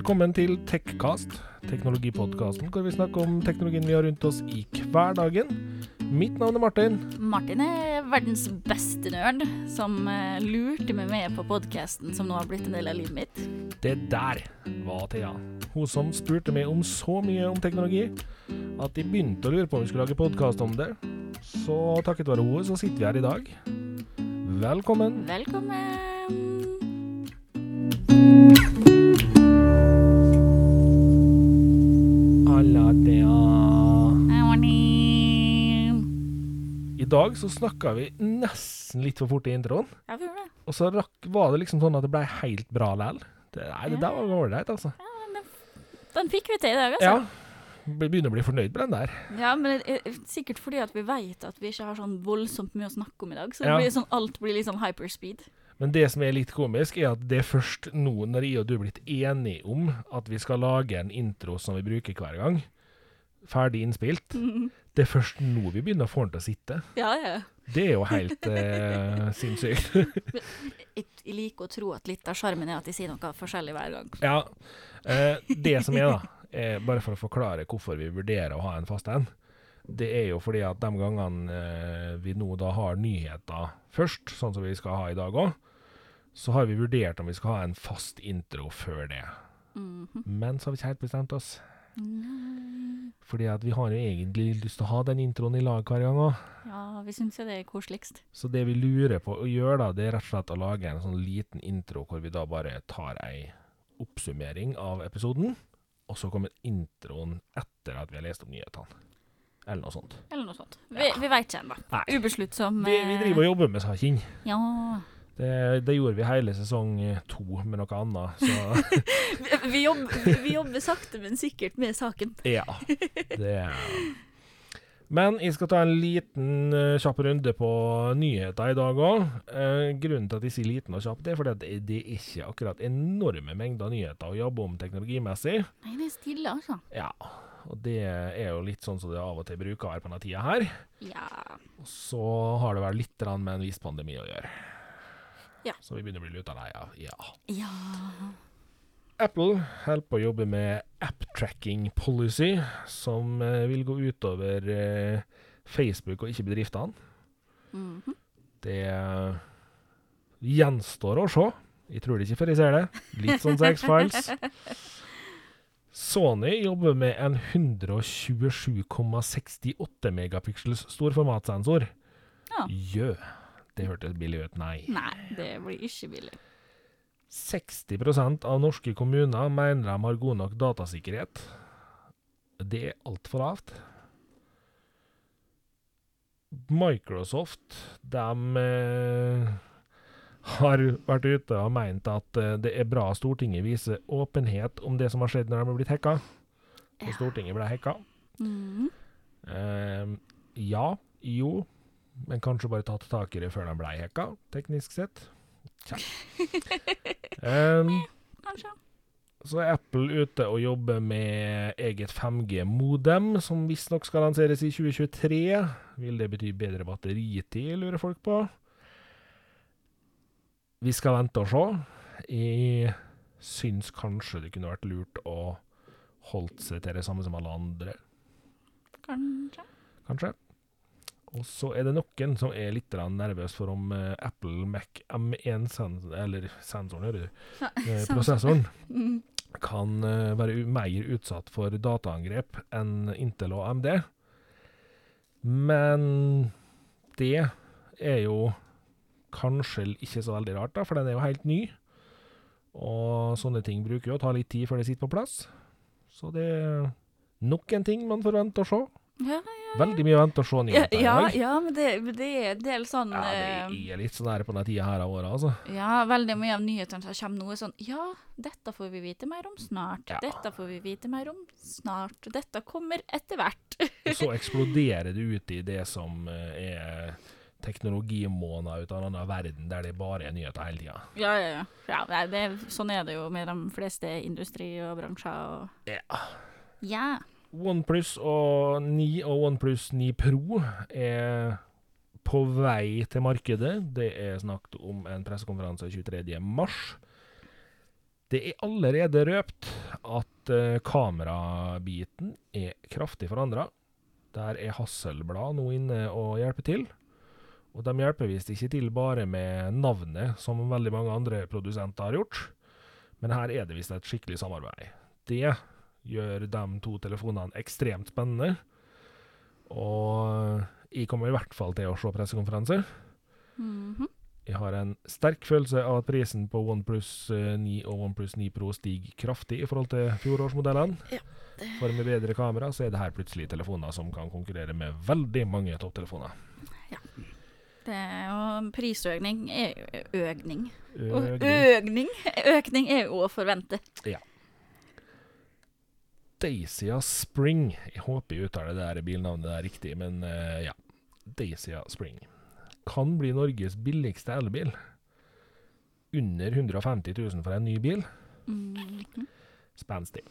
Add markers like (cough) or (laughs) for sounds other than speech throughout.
Velkommen til Techcast, teknologipodkasten hvor vi snakker om teknologien vi har rundt oss i hverdagen. Mitt navn er Martin. Martin er verdens beste nerd, som eh, lurte meg med på podkasten som nå har blitt en del av livet mitt. Det der var Thea. Hun som spurte meg om så mye om teknologi at de begynte å lure på om vi skulle lage podkast om det. Så takket være henne så sitter vi her i dag. Velkommen. Velkommen. I dag så snakka vi nesten litt for fort i introen. Ja, vi gjorde det. Og så rakk, var det liksom sånn at det ble helt bra likevel. Det, nei, det der var ålreit, altså. Ja, den, den fikk vi til i dag, altså. Ja. Be- Begynner å bli fornøyd med den der. Ja, men det er sikkert fordi at vi vet at vi ikke har sånn voldsomt mye å snakke om i dag. Så det Ja. blir sånn, alt blir litt sånn hyperspeed. Men det som er litt komisk, er at det er først nå når jeg og du er blitt enige om at vi skal lage en intro som vi bruker hver gang, ferdig innspilt, (laughs) det er først nå vi begynner å få den til å sitte. Ja, ja. Det er jo helt eh, (laughs) sinnssykt. Jeg, jeg liker å tro at litt av sjarmen er at de sier noe forskjellig hver gang. ja. Eh, det som er, da, er bare for å forklare hvorfor vi vurderer å ha en fast en, det er jo fordi at de gangene eh, vi nå da har nyheter først, sånn som vi skal ha i dag òg, så har vi vurdert om vi skal ha en fast intro før det. Mhm. Men så har vi ikke helt bestemt oss. Nei. Fordi at vi har jo egentlig lyst til å ha den introen i lag hver gang òg. Ja, vi syns jo det er koseligst. Så det vi lurer på å gjøre, da, det er rett og slett å lage en sånn liten intro hvor vi da bare tar ei oppsummering av episoden, og så kommer introen etter at vi har lest opp nyhetene. Eller noe sånt. Eller noe sånt. Vi, vi veit ikke ennå. Ubesluttsom. Vi, vi driver og jobber med saken. Ja. Det, det gjorde vi hele sesong to med noe annet, så (laughs) Vi, jobber, vi jobber sakte, men sikkert med saken. (laughs) Ja. Det Men jeg skal ta en liten eh, kjapp runde på nyheter i dag òg. grunnen til at jeg sier liten og kjapp, det er fordi at det, det er ikke akkurat enorme mengder nyheter å jobbe om teknologimessig. Nei, det er stille, altså. Ja, og det er jo litt sånn som det av og til bruker å være på denne tida her. Ja. Og så har det vel litt med en viss pandemi å gjøre. Ja. Så vi begynner å bli luta lei av. Ja. Ja. Apple holder på å jobbe med app-tracking policy, som eh, vil gå utover eh, Facebook og ikke bedriftene. Mhm. Det eh, gjenstår å se. Jeg tror det ikke før jeg ser det. Litt sånn som X-Files. (laughs) Sony jobber med en 127,68 megapiksels storformatsensor. Ja. Jø. Det hørtes billig ut. Nei. Nei, det blir ikke billig. 60% av norske kommuner mener de har god nok datasikkerhet. Det er altfor lavt. Microsoft de eh, har vært ute og ment at eh, det er bra Stortinget viser åpenhet om det som har skjedd når de har blitt hacka. Og Ja. Stortinget ble hacka. Mm. Eh, ja, jo, men kanskje bare tatt tak i det før de blei hekka, teknisk sett. Tja. (laughs) Um, Kanskje. så er Apple ute og jobber med eget 5G-modem, som visstnok skal lanseres i 2023. Vil det bety bedre batteritid, lurer folk på. Vi skal vente og se. Jeg syns kanskje det kunne vært lurt å holdt seg til det samme som alle andre, Kanskje. kanskje. Og så er det noen som er litt nervøs for om uh, Apple Mac M1-sensoren, eller sensoren, hører du, uh, prosessoren, (laughs) Mhm. kan uh, være mer utsatt for dataangrep enn Intel og AMD. Men det er jo kanskje ikke så veldig rart, da, for den er jo helt ny. Og sånne ting bruker jo å ta litt tid før det sitter på plass. Så det er nok en ting man får vente og se. Ja, ja, Veldig mye vente og se nyheter i (laughs) Ja, dag. ja, men det, det er en del sånn Ja, eh, det er litt sånn her på denne tida her av året, altså. Ja, veldig mye av nyhetene som kommer nå er sånn Ja, dette får vi vite mer om snart. Ja. Dette får vi vite mer om snart. Dette kommer etter hvert. (laughs) Og så (laughs) eksploderer det ut i det som eh, er teknologimåneder ut av en annen verden, der det bare er nyheter hele tida. Ja, ja, ja. ja nei, det, sånn er det jo med de fleste industri og bransjer og Ja. Ja. OnePlus og 9 og OnePlus 9 Pro er på vei til markedet. Det er snakket om en pressekonferanse 23. mars. Det er allerede røpt at uh, kamerabiten er kraftig forandra. Der er Hasselblad nå inne og hjelper til. Og de hjelper visst ikke til bare med navnet, som veldig mange andre produsenter har gjort. Men her er det visst et skikkelig samarbeid. Det gjør de to telefonene ekstremt spennende. Og jeg kommer i hvert fall til å se pressekonferanser. -hmm. Jeg har en sterk følelse av at prisen på OnePlus eh, 9 og OnePlus 9 Pro stiger kraftig i forhold til fjorårsmodellene. Ja, For med bedre kamera så er det her plutselig telefoner som kan konkurrere med veldig mange topptelefoner. Det er jo prisøkning er jo økning. Økning. økning, økning er jo å forvente. Dacia Spring. Jeg håper jeg uttaler det der bilnavnet der riktig, men uh, ja. Dacia Spring. Kan bli Norges billigste elbil. Under 150 000 for en ny bil. Mhm. Spenstig.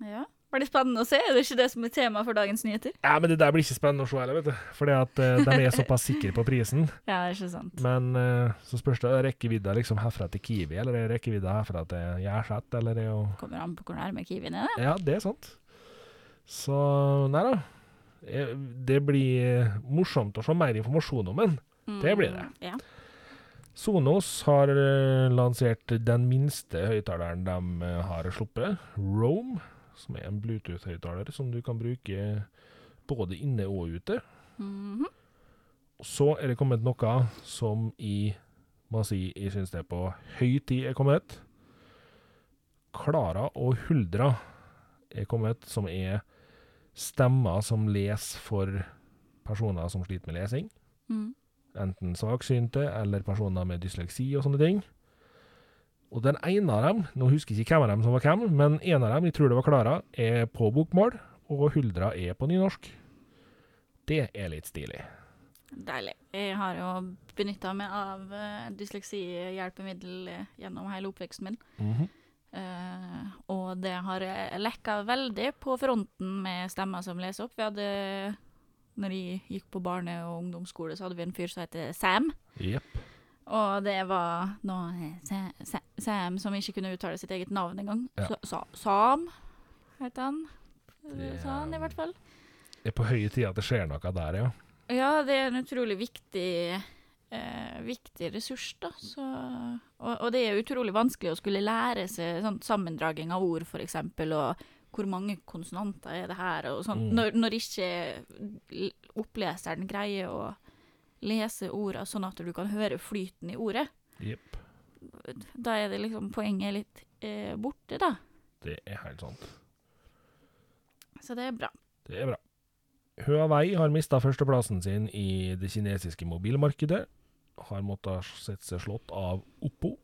Ja. Blir det spennende å se? Er det ikke det som er tema for dagens nyheter? Ja, men det der blir ikke spennende å se heller, vet du. Fordi at uh, de er såpass sikre på prisen. (laughs) Ja, det er ikke sant. Men uh, så spørs det, er rekkevidda liksom herfra til Kiwi, eller er rekkevidda herfra til Gjerset, eller er jo Kommer an på hvor nærme Kiwien er. det. Ja, det er sant. Så nei da. Eh, Det blir morsomt å se mer informasjon om den. Det blir det. Mm, Ja. Sonos har lansert den minste høyttaleren de har sluppet, Rome, som er en Bluetooth-høyttaler som du kan bruke både inne og ute. Mm -hmm. Så er det kommet noe som i må si jeg syns det er på høy tid er kommet. Klara og Huldra er kommet, som er stemmer som leser for personer som sliter med lesing. Mm. Enten svaksynte eller personer med dysleksi og sånne ting. Og den ene av dem, nå husker jeg ikke hvem av dem som var hvem, men en av dem, jeg tror det var Klara, er på bokmål, og Huldra er på nynorsk. Det er litt stilig. Deilig. Jeg har jo benytta meg av uh, dysleksihjelpemiddel eh, gjennom hele oppveksten min. Mm -hmm. uh, og det har eh, lekka veldig på fronten med stemmer som leser opp. Vi hadde når jeg gikk på barne- og ungdomsskole, så hadde vi en fyr som heter Sam. Jepp. Og det var noe Sa- Sam som ikke kunne uttale sitt eget navn engang. Ja. Sa Sa Sam, het han. Det- Sa han i hvert fall. Det er på høye tider at det skjer noe der, ja. Ja, det er en utrolig viktig, eh, viktig ressurs, da. Så, og, og det er utrolig vanskelig å skulle lære seg sånn sammendraging av ord, eksempel, og hvor mange konsonanter er det her, og sånn. Mm. Når, når ikke oppleseren greier å lese orda sånn at du kan høre flyten i ordet, Yep. da er det liksom poenget litt eh, borte, da. Det er helt sant. Så det er bra. Det er bra. Huawei har mista førsteplassen sin i det kinesiske mobilmarkedet. Har måttet sette seg slått av Oppo.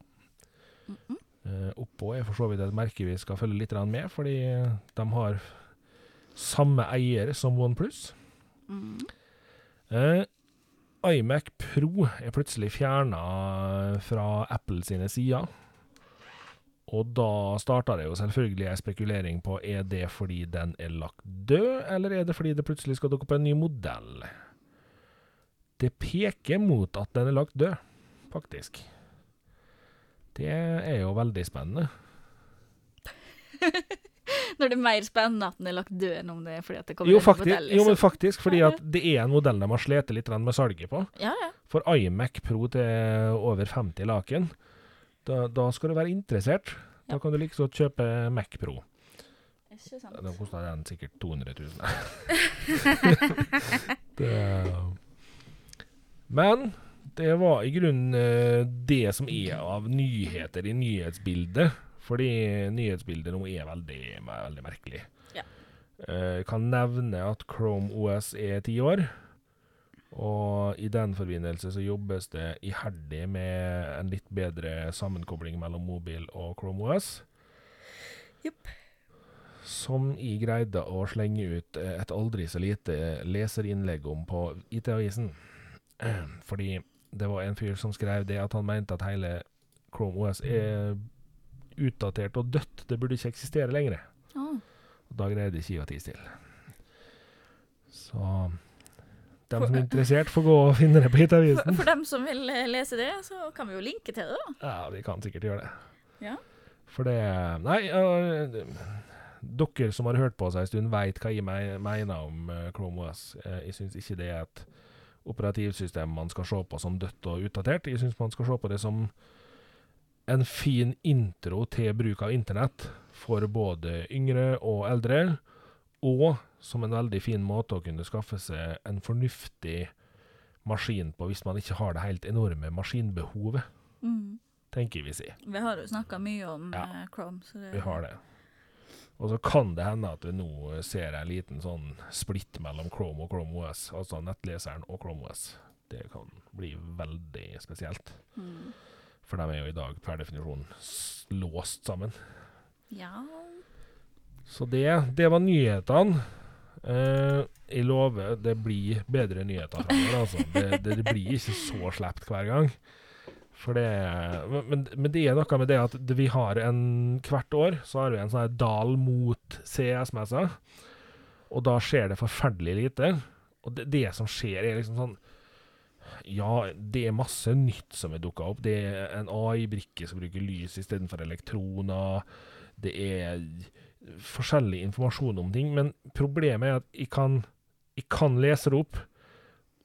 Mm -mm. Uh, Oppo er for så vidt et merke vi skal følge litt med, fordi de har samme eier som OnePlus. Mm. Eh, iMac Pro er plutselig fjerna fra Apple sine sider. Og da starta det jo selvfølgelig en spekulering på er det fordi den er lagt død, eller er det fordi det plutselig skal dukke opp en ny modell? Det peker mot at den er lagt død, faktisk. Det er jo veldig spennende. (laughs) (laughs) Når det er mer spennende at den er lagt død enn om det er fordi at det kommer Jo, en modell. Liksom. jo, men liksom. faktisk fordi at det er en modell de har slitt litt med salget på. Ja, ja. For iMac Pro til over 50 laken, da, da skal du være interessert. Da Ja. kan du like godt kjøpe Mac Pro. Ikke sant. Da koster den sikkert 200 000. (laughs) det, men det var i grunnen eh, det som er av nyheter i nyhetsbildet. Fordi nyhetsbildet nå er veldig, veldig merkelig. Ja. Eh, Jeg kan nevne at Chrome OS er ti år. Og i den forbindelse så jobbes det iherdig med en litt bedre sammenkobling mellom mobil og Chrome OS. Yep. Som jeg greide å slenge ut eh, et aldri så lite leserinnlegg om på IT-avisen. (clears throat) Fordi det var en fyr som skrev det at han mente at hele Chrome OS er utdatert og dødt. Det burde ikke eksistere lenger. Ah. Og da greide ikke jeg å tie stille. Så de som er interessert, får gå og finne det på For, for dem som vil eh, lese det, så kan vi jo linke til det, da. Ja, vi kan sikkert gjøre det. Ja. For det Nei, øh, dere som har hørt på oss en stund, veit hva jeg mener om øh, Chrome OS. Eh, jeg syns ikke det er et operativsystem man skal se på som dødt og utdatert. Jeg syns man skal se på det som en fin intro til bruk av internett for både yngre og eldre, og som en veldig fin måte å kunne skaffe seg en fornuftig maskin på hvis man ikke har det helt enorme maskinbehovet, Mm. tenker vi si. Vi har jo snakka mye om Ja. eh, Chrome, så det Vi har det. Og så kan det hende at vi nå ser en liten sånn splitt mellom Chrome og Chrome OS, altså nettleseren og Chrome OS. Det kan bli veldig spesielt, Mm. For de er jo i dag per definisjon låst sammen. Ja Så det, det var nyhetene. Eh, jeg lover, det blir bedre nyheter framover, altså. Det, det, det blir ikke så slept hver gang. For det men, men det er noe med det at vi har en Hvert år så har vi en sånn her dal mot CS-messa, og da skjer det forferdelig lite. Og det, det som skjer, er liksom sånn Ja, det er masse nytt som er dukka opp. Det er en AI-brikke som bruker lys istedenfor elektroner. Det er forskjellig informasjon om ting, men problemet er at jeg kan, jeg kan lese det opp,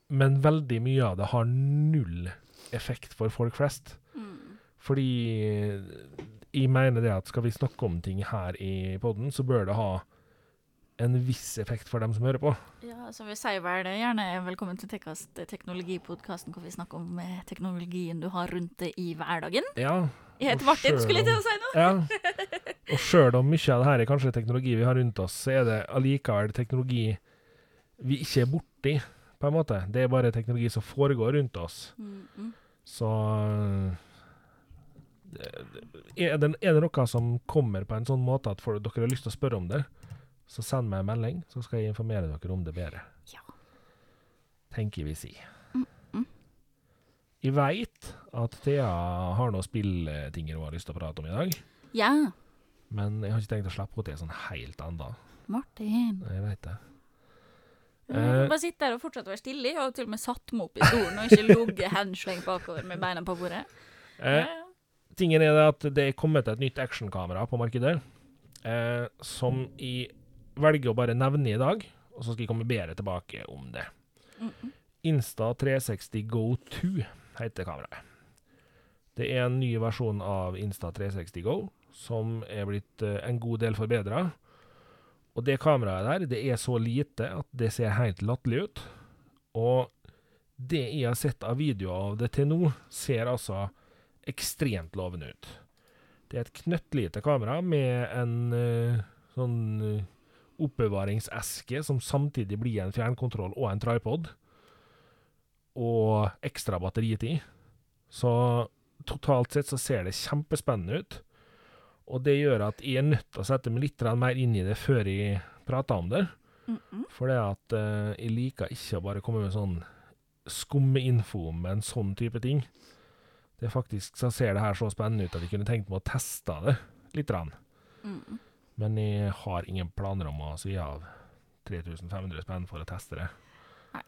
men veldig mye av det har null effekt for folk flest. mm. Fordi jeg mener det at skal vi snakke om ting her i podden, så bør det ha en viss effekt for dem som hører på. Ja, så vi sier vel det gjerne velkommen til Tekkast, teknologipodkasten, hvor vi snakker om eh, teknologien du har rundt det i hverdagen. Ja, Jeg heter Martin, selv skulle jeg til å si nå. ja. Og sjøl om mye av det her er kanskje teknologi vi har rundt oss, så er det allikevel teknologi vi ikke er borti, på en måte. Det er bare teknologi som foregår rundt oss. Mm, mm. Så er det, er det noe som kommer på en sånn måte at dere har lyst til å spørre om det, så send meg en melding, så skal jeg informere dere om det bedre. Ja. Tenker vi si. Mm, mm. Jeg veit at Thea har noen spillting hun har lyst til å prate om i dag, Ja, men jeg har ikke tenkt å slippe henne til sånn helt enda. Martin. Jeg veit det. Eh. bare sitte der og fortsette å være stille. Jeg har til og med satt meg opp i stolen og ikke ligget henslengt bakover med beina på bordet. Eh, Ja, Tingen er det at det er kommet et nytt actionkamera på markedet, eh, som jeg velger å bare nevne i dag, og så skal jeg komme bedre tilbake om det. Mm, mm. Insta360 Go 2 heter kameraet. Det er en ny versjon av Insta360 Go, som er blitt eh, en god del forbedra. Og det kameraet der, det er så lite at det ser helt latterlig ut. Og det jeg har sett av videoer av det til nå, ser altså ekstremt lovende ut. Det er et knøttlite kamera med en uh, sånn eh, oppbevaringseske som samtidig blir en fjernkontroll og en tripod. Og ekstra batteritid. Så totalt sett så ser det kjempespennende ut. Og det gjør at jeg er nødt til å sette meg litt mer inn i det før jeg prater om det. Mm, mm. For det at uh, jeg liker ikke å bare komme med sånn skumme info om en sånn type ting. Det er faktisk, så ser det her så spennende ut at jeg kunne tenkt meg å teste det litt. Rann. Mm. Men jeg har ingen planer om å svi av 3500 spenn for å teste det. Nei.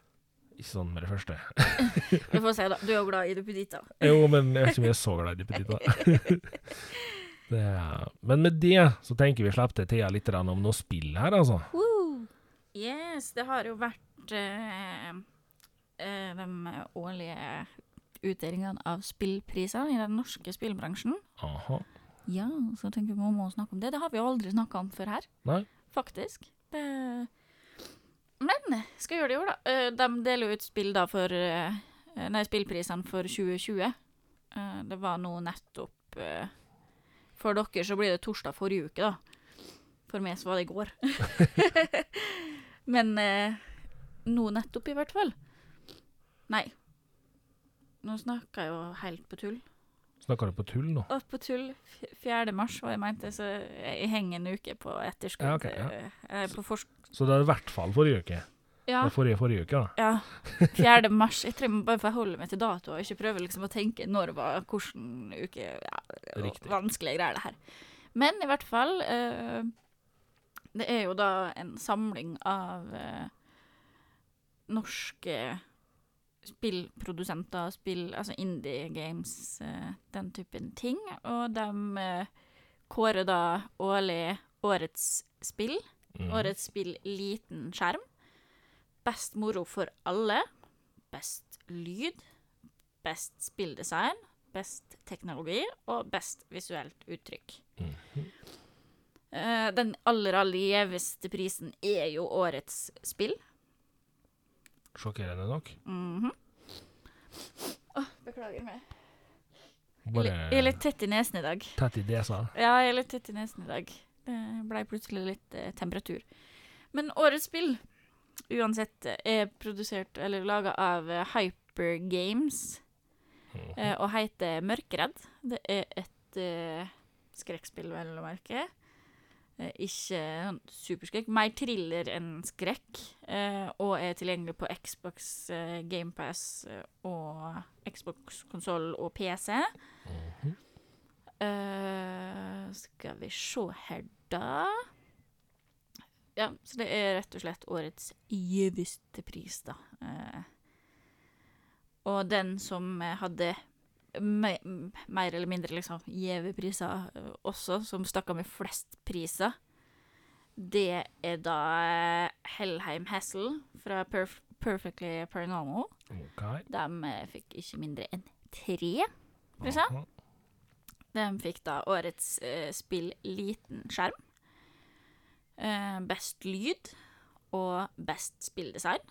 Ikke sånn med det første. (laughs) Vi får se, da. Du er jo glad i duppeditter. (laughs) Jo, men jeg vet ikke om jeg er så glad i duppeditter. (laughs) Er- Men med det så tenker vi slippe til Thea litt om noe spill her, altså. Woo! Yes, det har jo vært eh, eh, de årlige utdelingene av spillpriser i den norske spillbransjen. Aha. Ja, så tenker vi må snakke om det. Det har vi jo aldri snakka om før her, Nei. faktisk. Det Men skal gjøre det i år, da. Eh, de deler jo ut spill da for eh, Nei, spillprisene for 2020. Eh, det var nå nettopp For dere så blir det torsdag forrige uke, da. For meg så var det i går. (laughs) Men nå nettopp, i hvert fall. Nei. Nå snakker jeg jo helt på tull. Snakker du på tull nå? Og på tull. 4. mars var jeg mente, så jeg henger en uke på etterskudd. Ja, okay, ja. eh, På forsk... Så det er i hvert fall forrige uke. Ja. Det forrige forrige uke, da. ja. (laughs) 4. mars. Jeg trenger bare for bare forholde meg til dato, og ikke prøve liksom å tenke når var hvilken uke ja. Vanskelige greier, det her. Men i hvert fall eh, Det er jo da en samling av eh, norske spillprodusenter, spill, altså indie games, uh, den typen ting. Og de uh, kårer da årlig årets spill. Mm. Årets spill liten skjerm. Best moro for alle. Best lyd. Best spilldesign. Best teknologi og best visuelt uttrykk. Mm. Uh, den aller, aller gjeveste prisen er jo årets spill. Sjokkerende nok. Mm -hmm. oh, beklager meg. Bare jeg er litt tett i nesen i dag. tett i desa. Ja, jeg er litt tett i nesen i dag. Det ble plutselig litt eh, temperatur. Men årets spill, uansett, eh, er produsert eller laga av eh, Hyper Games Mhm. eh, og heter Mørkeredd. Det er et eh, skrekkspill, vel å merke. Eh, ikke sånn superskrekk. Mer thriller enn skrekk. Eh, og er tilgjengelig på Xbox, eh, GamePass og Xbox konsoll og PC. Mhm. Eh, skal vi se her, da Ja, så det er rett og slett årets gjeveste pris, da. Eh, og den som hadde me mer eller mindre liksom gjeve priser eh, også, som stakk av med flest priser, det er da eh, Hellheim Hassel fra Perf Perfectly Paranormal. Okay. De eh, fikk ikke mindre enn tre priser. De fikk da årets eh, spill liten skjerm. Eh, best lyd og best spilldesign.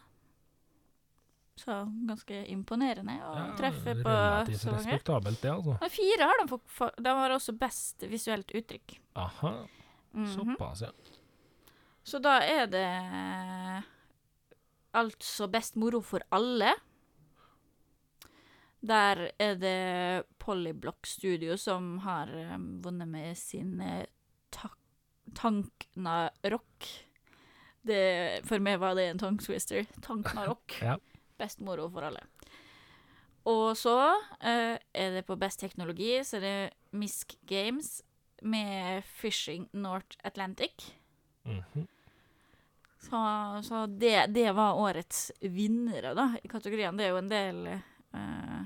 Så ganske imponerende å Ja, treffe på så mange. respektabelt, det, altså. Og fire har de fått. De har også best visuelt uttrykk. Aha. Mhm. Såpass, ja. Så da er det altså best moro for alle. Der er det Polyblock Studio som har eh, vunnet med sin eh, ta Tankna Rock. Det, for meg var det en tongue twister. Tankna Rock. Ja. Best moro for alle. Og så eh, er det på best teknologi, så er det Misk Games med Fishing North Atlantic. Mhm. Så, så det, det var årets vinnere, da, i kategorien. Det er jo en del eh,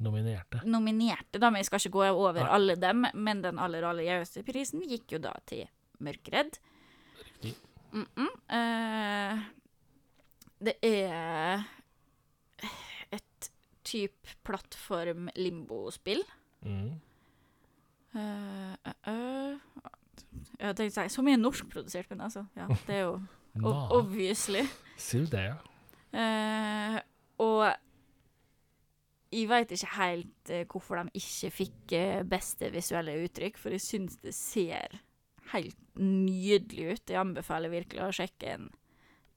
Nominerte. nominerte, da, men jeg skal ikke gå over Nei. alle dem. Men den aller, aller gjeveste prisen gikk jo da til Mørkredd. Riktig. Mm -mm. Eh, det er et type plattform-limbo-spill. Uh, uh, uh. eh. Jeg tenkte å si som er norskprodusert, men altså, ja, det er jo (laughs) obviously. sier du det, ja. Uh, og jeg veit ikke helt uh, hvorfor de ikke fikk uh, beste visuelle uttrykk, for jeg syns det ser helt nydelig ut. Jeg anbefaler virkelig å sjekke en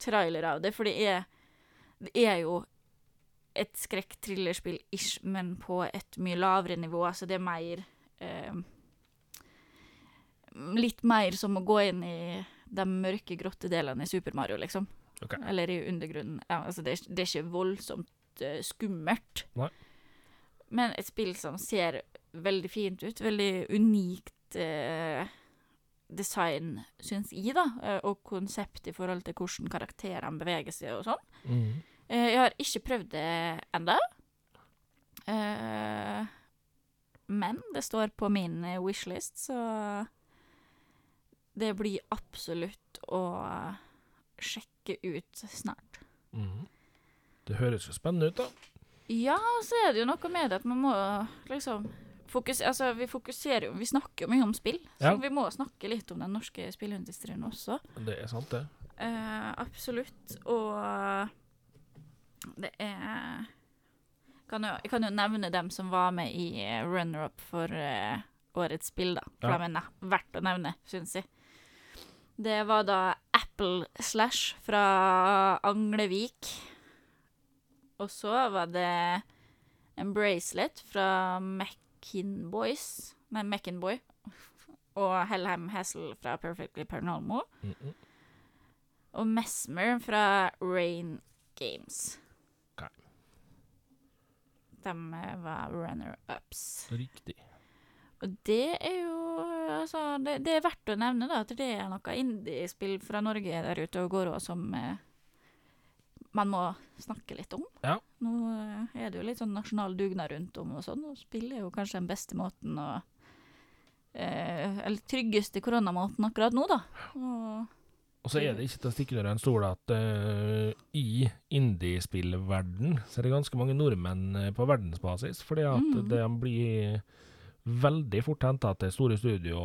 trailer av det, for det er, det er jo et skrekk-thrillerspill ish, men på et mye lavere nivå. Altså det er mer eh, Litt mer som å gå inn i de mørke grotte delene i Super Mario, liksom. Okay. Eller i undergrunnen. Ja, altså det, er, det er ikke voldsomt uh, skummelt. Nei. Men et spill som ser veldig fint ut. Veldig unikt eh, design, syns jeg, da. eh, og konsept i forhold til hvordan karakterene beveger seg og sånn. Mhm. Eh, jeg har ikke prøvd det ennå. Eh, men det står på min wishlist, så det blir absolutt å sjekke ut snart. Mm. Det høres jo spennende ut, da. Ja, så er det jo noe med det at man må liksom fokus, altså, Vi fokuserer jo Vi snakker jo mye om spill, så Ja. vi må snakke litt om den norske spillindustrien også. Det er sant, det. Uh, absolutt. Og det er kan jo, Jeg kan jo nevne dem som var med i eh, runner-up for uh, årets spill, da. For Ja. de er verdt å nevne, syns jeg. Det var da Apple Slash fra Anglevik. Og så var det en bracelet fra Mackinboys Nei, McInboy, (laughs) Og Hellheim Hassel fra Perfectly Paranormal. Mhm. Og Mesmer fra Rain Games. Okay. De eh, var runner-ups. Riktig. Og det er jo altså, det, det er verdt å nevne da, at det er noe indiespill fra Norge der ute og går òg som eh, man må snakke litt om. Ja. Nå eh, er det jo litt sånn nasjonal dugnad rundt om og sånn, og spill er jo kanskje den beste måten å eh, eller tryggeste koronamåten akkurat nå, da. Og, Og så er det ikke til å stikke under en stol at uh, i indiespillverden så er det ganske mange nordmenn eh, på verdensbasis, fordi at Mm. de blir veldig fort henta til store studio.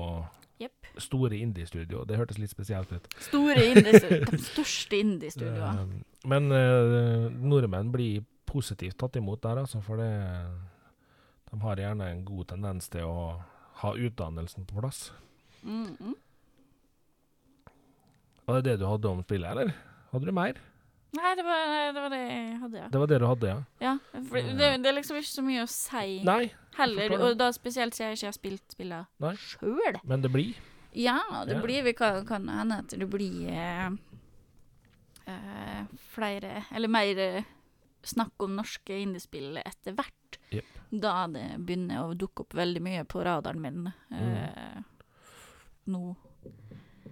Store indie-studio. Det hørtes litt spesielt ut. Store indie, (laughs) de største indie-studioene. Eh, men uh, nordmenn blir positivt tatt imot der, altså, for det de har gjerne en god tendens til å ha utdannelsen på plass. Mm -mm. Var det det du hadde om spillet, eller? Hadde du mer? Nei, det var, det var det jeg hadde, ja. Det var det du hadde, ja? ja for det, det er liksom ikke så mye å si Nei, heller, og da spesielt siden jeg ikke har spilt spillet sjøl. men det blir. Ja, det Ja. blir vi kan, kan hende at det blir eh, eh, flere Eller mer eh, snakk om norske indiespill etter hvert. Yep. Da det begynner å dukke opp veldig mye på radaren min eh, nå.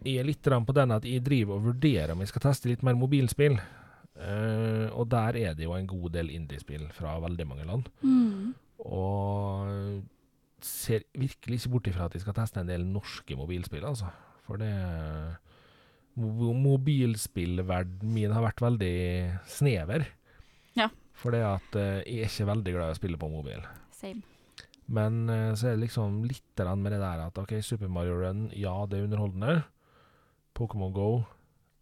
Jeg er litt på den at jeg driver og vurderer om jeg skal teste litt mer mobilspill. Eh, og der er det jo en god del indiespill fra veldig mange land. Mm. Og ser virkelig ikke bort ifra at jeg skal teste en del norske mobilspill, altså. For det Mobilspillverdenen min har vært veldig snever. Ja. For det at eh, jeg er ikke veldig glad i å spille på mobil. Same. Men eh, så er det liksom litt med det der at OK, Super Mario Run, ja, det er underholdende. Pokémon Go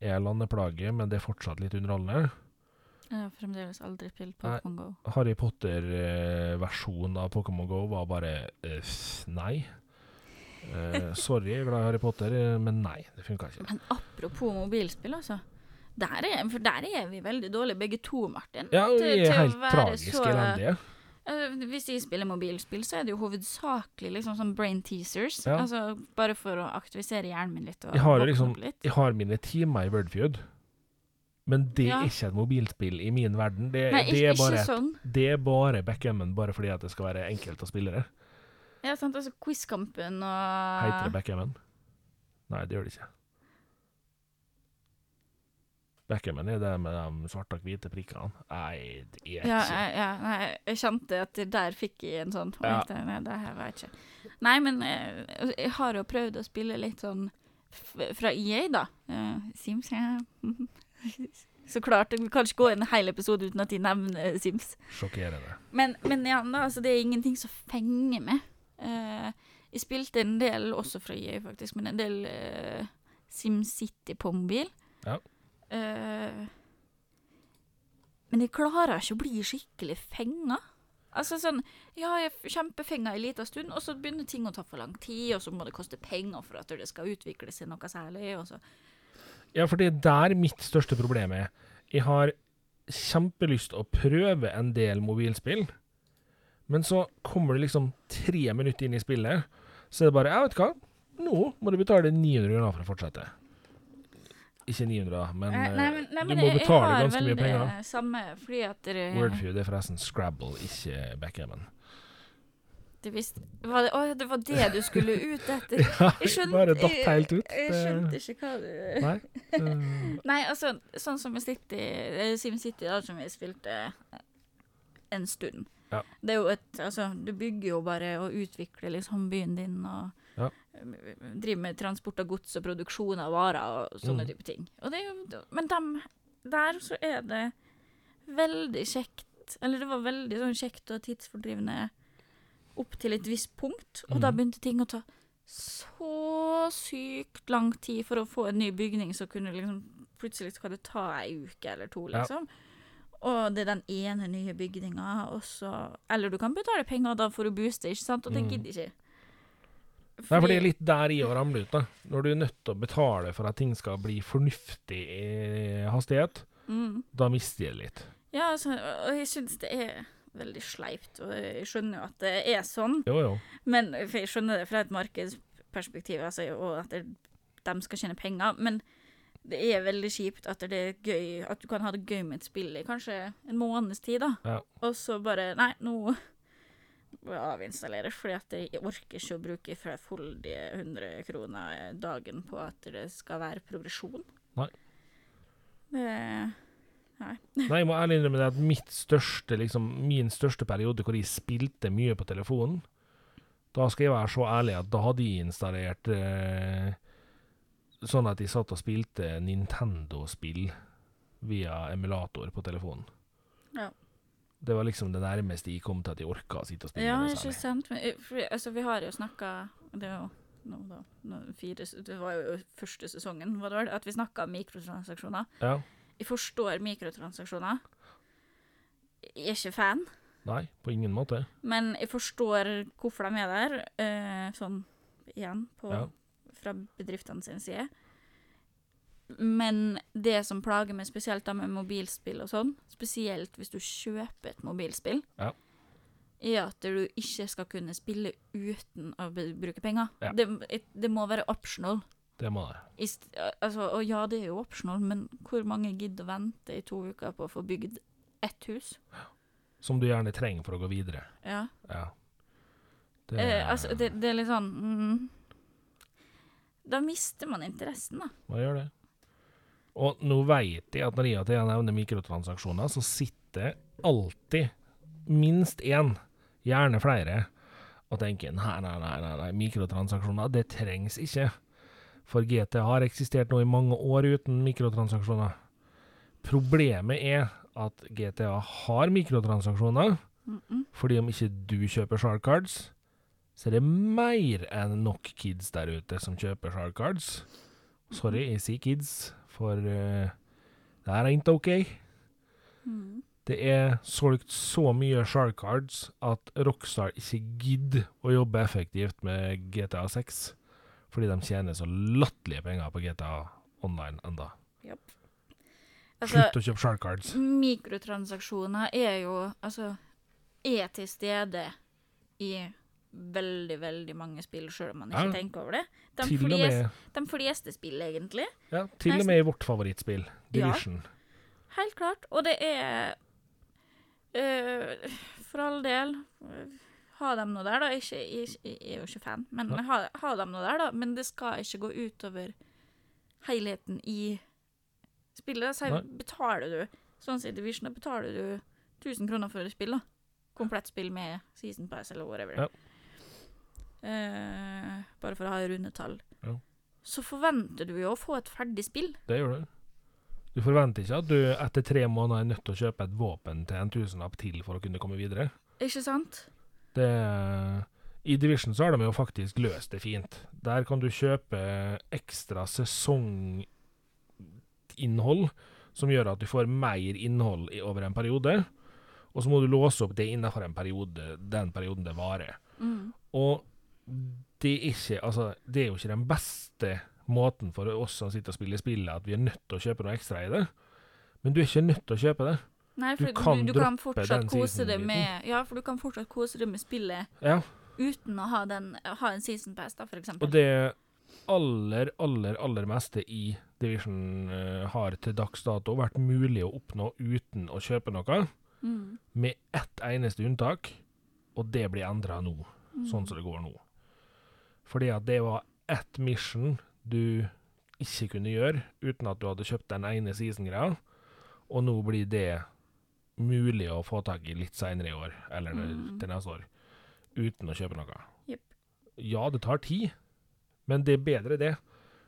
er landeplage, men det er fortsatt litt underholdende. Jeg har fremdeles aldri spilt. Pokémon Go. Harry Potter-versjonen av Pokémon Go var bare uh, nei. Uh, (laughs) sorry, jeg er glad i Harry Potter, eh, men nei, det funka ikke. Men apropos mobilspill, altså. Der er, for der er vi veldig dårlige begge to, Martin. Ja, vi til er helt tragiske tragisk så- elendige. Hvis jeg spiller mobilspill, så er det jo hovedsakelig liksom sånn brain teasers. Ja. Altså bare for å aktivisere hjernen min litt. Jeg har liksom litt. Jeg har mine timer i Wordfeud, men det Ja. er ikke et mobilspill i min verden. Det, Nei, det, er, bare, sånn. det er bare backgammon, bare fordi at det skal være enkelt å spille det. Ja, sant, altså Quizkampen og Heter det backgammon? Nei, det gjør det ikke. Backgammon er det med de svarte og hvite prikkene. Nei, det er ikke ja, ja, nei, jeg kjente at der fikk jeg en sånn Ja. Nei, det her var ikke Nei, men jeg, jeg har jo prøvd å spille litt sånn fra EA, da. Eh, Sims, ja. (laughs) (laughs) Så klart. Vi kan ikke gå en hel episode uten at de nevner Sims. sjokkerende. Men, men igjen, da, altså, det er ingenting som fenger meg. Uh, jeg spilte en del, også fra EA faktisk, men en del uh, SimCity på mobil. Ja. Uh, men jeg klarer ikke å bli skikkelig fenga. Altså sånn, ja, jeg kjempefenga en liten stund, og så begynner ting å ta for lang tid, og så må det koste penger for at det skal utvikle seg noe særlig, og så Ja, for det er der mitt største problem er. Jeg har kjempelyst å prøve en del mobilspill, men så kommer det liksom tre minutter inn i spillet, så er det bare Jeg vet hva, nå må du betale 900 kroner for å fortsette. Ikke 900, men, Nei, men, nei, men, nei, du men må betale jeg har vel det. Samme, fordi at det, Wordfeud er forresten Scrabble, ikke backgammon. Det, var det, å, det var det du skulle ut etter? (laughs) Ja, Jeg skjønte, bare datt helt ut. Jeg, jeg skjønte ikke hva du Nei. Uh. (laughs) Nei, altså, sånn som City, Sim SimCity, da, som vi spilte en stund. Ja. Det er jo et Altså, du bygger jo bare og utvikler liksom byen din og Ja. eh, driver med transport av gods og produksjon av varer og sånne Mm. type ting. Jo, men dem, der så er det veldig kjekt Eller det var veldig sånn kjekt og tidsfordrivende opp til et visst punkt, og da Mhm. begynte ting å ta så sykt lang tid for å få en ny bygning, så kunne liksom plutselig skal det ta ei uke eller to, Ja. liksom. Og det er den ene nye bygninga, og så Eller du kan betale penger, da for å booste, ikke sant? Og det Mm. gidder ikke. Nei, for det er litt der i å ramle ut, da. Når du er nødt til å betale for at ting skal bli fornuftig i hastighet, mm. da mister jeg litt. Ja, altså, og jeg syns det er veldig sleipt, og jeg skjønner jo at det er sånn, Jo, jo. men jeg skjønner det fra et markedsperspektiv, altså, og at det, de skal tjene penger, men det er veldig kjipt at det er gøy, at du kan ha det gøy med et spill i kanskje en måneds tid, da. Ja. Og så bare Nei, nå må jeg avinstallere, fordi at jeg orker ikke å bruke flerfoldige 100 kroner dagen på at det skal være progresjon. Nei. Det (laughs) Nei, jeg må ærlig innrømme det at mitt største, liksom, min største periode hvor jeg spilte mye på telefonen, Da skal jeg være så ærlig at da hadde jeg installert eh, sånn at jeg satt og spilte Nintendo-spill via emulator på telefonen. Ja. Det var liksom det nærmeste jeg kom til at jeg orka å sitte og spille Ja, ikke sant. Men, eh, for, altså, vi har jo snakka Det er jo nå da, nå, fire, det var jo første sesongen, var det vel, at vi snakka om mikrotransaksjoner. Ja. Jeg forstår mikrotransaksjoner. Jeg er ikke fan, Nei, på ingen måte. men jeg forstår hvorfor de er der. Eh, sånn igjen, på, Ja. fra bedriftene sin side. Men det som plager meg spesielt da med mobilspill og sånn, spesielt hvis du kjøper et mobilspill, Ja. er at du ikke skal kunne spille uten å bruke penger. Ja. Det, det må være optional. Det må det. I altså, og ja, det er jo optional, men hvor mange gidder å vente i to uker på å få bygd ett hus? Som du gjerne trenger for å gå videre. Ja. Ja. Det, Eh, altså, det, det er litt sånn mm, Da mister man interessen, da. Man gjør det. Og nå vet jeg at når jeg nevner mikrotransaksjoner, så sitter alltid minst én, gjerne flere, og tenker nei, nei, nei, nei mikrotransaksjoner, det trengs ikke. For GT har eksistert nå i mange år uten mikrotransaksjoner. Problemet er at GTA har mikrotransaksjoner, Mm -mm. fordi om ikke du kjøper Shark Cards, så er det mer enn nok kids der ute som kjøper Shark Cards. Sorry, jeg sier kids, for uh, det her er ikke OK. Mm. Det er solgt så mye Shark Cards at Rockstar ikke gidder å jobbe effektivt med GTA 6, fordi de tjener så latterlige penger på GTA Online enda. Altså, Slutt å kjøpe sharkcards. Mikrotransaksjoner er jo Altså, er til stede i veldig, veldig mange spill, sjøl om man ikke Ja. tenker over det. De, fleste, de fleste spill, egentlig. ja, til og med i vårt favorittspill, Division. Ja. Helt klart. Og det er øh, For all del Ha dem nå der, da. Ikke, jeg, jeg er jo ikke fan, men Nei. ha, ha dem nå der, da. Men det skal ikke gå utover helheten i spillet. Så betaler du Sånn som i Division, da betaler du 1000 kroner for et spill, da. Komplett spill med season pass eller whatever. Ja. Eh, bare for å ha rundetall. Ja. Så forventer du jo å få et ferdig spill. Det gjør du. Du forventer ikke at du etter tre måneder er nødt til å kjøpe et våpen til en tusenlapp til for å kunne komme videre. Ikke sant? Det, I Division så har de jo faktisk løst det fint. Der kan du kjøpe ekstra sesonginnhold, som gjør at du får mer innhold i, over en periode. Og så må du låse opp det innenfor en periode, den perioden det varer. Mm. Og det er, ikke, altså, det er jo ikke den beste måten for oss som sitter og spiller spillet, at vi er nødt til å kjøpe noe ekstra i det. Men du er ikke nødt til å kjøpe det. Nei, for du, kan du, du kan fortsatt kose deg med Ja, for du kan fortsatt kose deg med spillet Ja, uten å ha, den, ha en season pass, da, for eksempel. Og det aller, aller, aller meste i Division uh, har til dags dato vært mulig å oppnå uten å kjøpe noe, mm. med ett eneste unntak, og det blir endra nå, Mm. sånn som det går nå. Fordi at det var ett mission du ikke kunne gjøre uten at du hadde kjøpt den ene season-greia, og nå blir det mulig å få tak i litt seinere i år, eller Mm. til neste år, uten å kjøpe noe. Yep. Ja, det tar tid, men det er bedre det.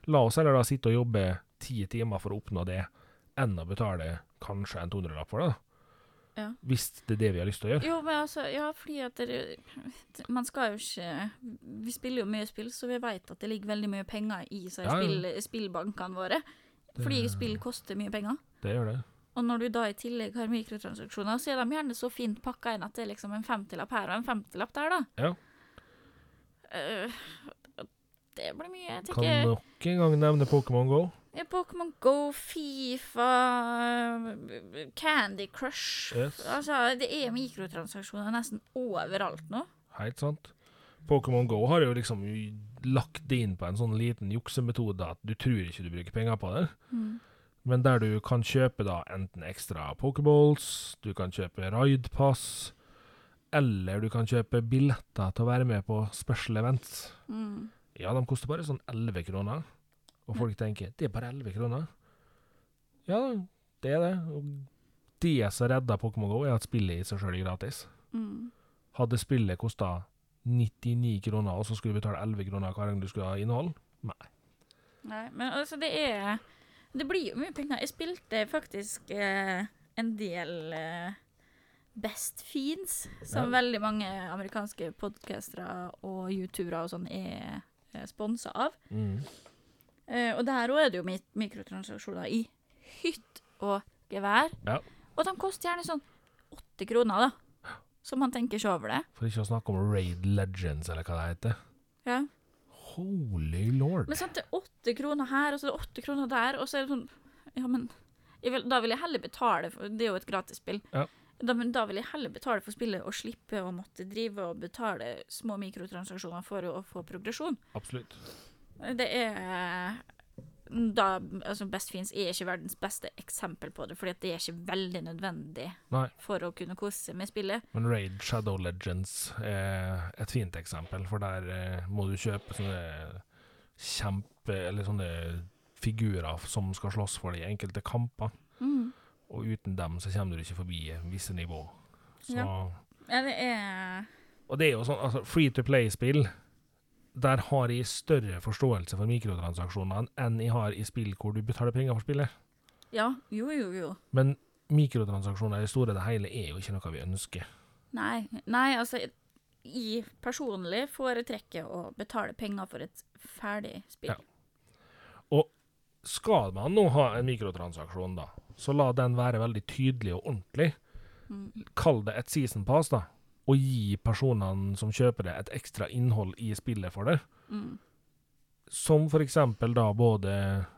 La oss heller da sitte og jobbe ti timer for å oppnå det, enn å betale kanskje en 200-lapp for det. da. Ja. Hvis det er det vi har lyst til å gjøre. Jo, men altså, ja, fordi at det, man skal jo ikke Vi spiller jo mye spill, så vi vet at det ligger veldig mye penger i seg, Ja, ja. spill, spillbankene våre. Fordi Det- spill koster mye penger. Det gjør det. Og når du da i tillegg har mikrotransaksjoner, så er de gjerne så fint pakka inn at det er liksom en 50-lapp her og en 50-lapp der, da. Ja. Uh, det blir mye. Jeg tenker Kan nok en gang nevne Pokémon Go. ja, Pokémon Go, Fifa, Candy Crush Yes. Altså, det er mikrotransaksjoner nesten overalt nå. Helt sant. Pokémon Go har jo liksom lagt det inn på en sånn liten juksemetode at du tror ikke du bruker penger på det. Men der du kan kjøpe da enten ekstra Pokéballs, du kan kjøpe Ridepass, eller du kan kjøpe billetter til å være med på special events. Mm. Ja, de koster bare sånn 11 kroner. Og folk tenker det er bare 11 kroner. Ja, det er det. Og det som redder Pokémon Go, er at spillet i seg sjøl er gratis. Mm. Hadde spillet kosta 99 kroner, og så skulle du betale 11 kroner hver gang du skulle ha innhold. Nei. Nei, men altså, det er Det blir jo mye penger. Jeg spilte faktisk eh, en del eh, Best Fiends, som Ja. veldig mange amerikanske podcastere og youtubere og sånn er eh, sponsa av. Mm. Eh, og der òg er det jo mi- mikrotransaksjoner i hytt og gevær. Ja. Og de koster gjerne sånn åtte kroner, da. Så man tenker ikke over det. For ikke å snakke om Raid Legends, eller hva det heter. Ja. Holy lord. Men sant, det er åtte kroner her, og så er det åtte kroner der, og så er det sånn Ja, men vil, Da vil jeg heller betale for Det er jo et gratisspill. Ja. Da, men da vil jeg heller betale for spillet og slippe å måtte drive og betale små mikrotransaksjoner for å, få progresjon. Absolutt. Det er da, altså Best Fiends er ikke verdens beste eksempel på det, fordi det er ikke veldig nødvendig Nei. for å kunne kose seg med spillet. Men Raid Shadow Legends er et fint eksempel, for der eh, må du kjøpe sånne kjempe... Eller sånne figurer som skal slåss for de enkelte kamper. Mm. Og uten dem så kommer du ikke forbi visse nivå. Så, Ja. Ja, det er Og det er jo sånn, altså Free to play-spill, der har jeg større forståelse for mikrotransaksjonene enn jeg har i spill hvor du betaler penger for spillet. Ja, jo, jo, jo. Men mikrotransaksjoner i det store og hele er jo ikke noe vi ønsker. Nei, nei, altså Jeg personlig foretrekker å betale penger for et ferdig spill. Ja. Og skal man nå ha en mikrotransaksjon, da, så la den være veldig tydelig og ordentlig. Mm. Kall det et season pass, da. Og gi personene som kjøper det, et ekstra innhold i spillet for det. Mm. Som for eksempel da både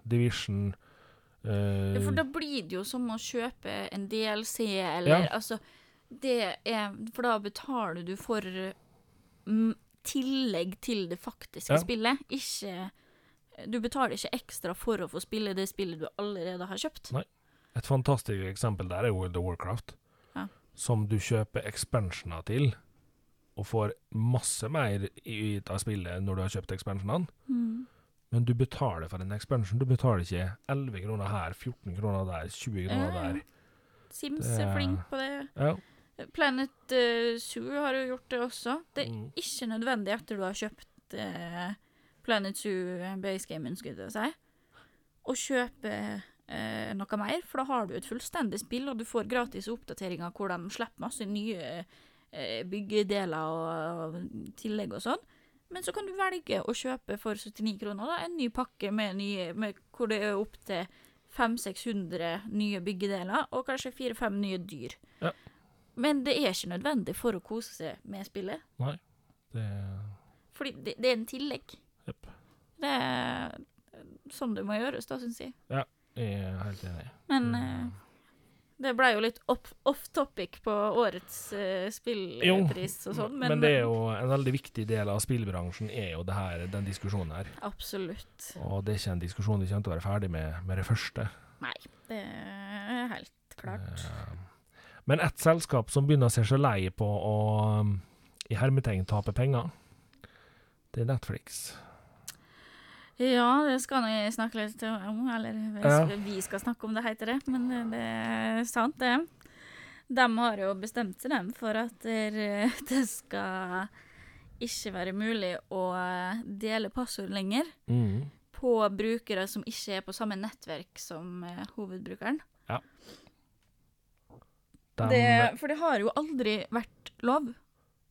Division eh, Ja, for da blir det jo som å kjøpe en DLC, eller Ja. altså Det er For da betaler du for mm, tillegg til det faktiske Ja. spillet. Ikke Du betaler ikke ekstra for å få spille det spillet du allerede har kjøpt. Nei. Et fantastisk eksempel der er World of Warcraft. Som du kjøper expansioner til, og får masse mer i- av spillet når du har kjøpt expansionene. Mm. Men du betaler for en expansion. Du betaler ikke 11 kroner her, 14 kroner der, 20 kroner Ja, der. Sims Det er flink på det. Ja. Planet uh, Zoo har jo gjort det også. Det er Mm. ikke nødvendig etter du har kjøpt uh, Planet Zoo basegamen, skulle jeg si, å kjøpe eh, noe mer, for da har du et fullstendig spill, og du får gratis oppdateringer hvor de slipper masse nye eh, byggedeler og, og tillegg og sånn. Men så kan du velge å kjøpe for 79 kroner da, en ny pakke med nye, med, hvor det er opptil 500-600 nye byggedeler, og kanskje 4-5 nye dyr. Ja. Men det er ikke nødvendig for å kose seg med spillet. Nei. Det Fordi det, det er en tillegg. Yep. Det er sånn det må gjøres, da, syns jeg. Jeg er helt enig. Men eh, det ble jo litt off, topic på årets uh, spillpris og sånn, men, men, det er jo en veldig viktig del av spillbransjen, er jo det her, den diskusjonen her. Absolutt. Og det er ikke en diskusjon vi kommer til å være ferdig med med det første. Nei, det er helt klart. Uh, Men ett selskap som begynner å se seg lei på å um, i hermetegn tape penger, det er Netflix. Ja, det skal jeg snakke litt om, eller vi Ja. skal, vi snakke om det, heter det. Men det, er sant, det. De har jo bestemt seg dem for at det, det skal ikke være mulig å dele passord lenger Mm. på brukere som ikke er på samme nettverk som hovedbrukeren. hovedbrukeren. De, Det, for det har jo aldri vært lov.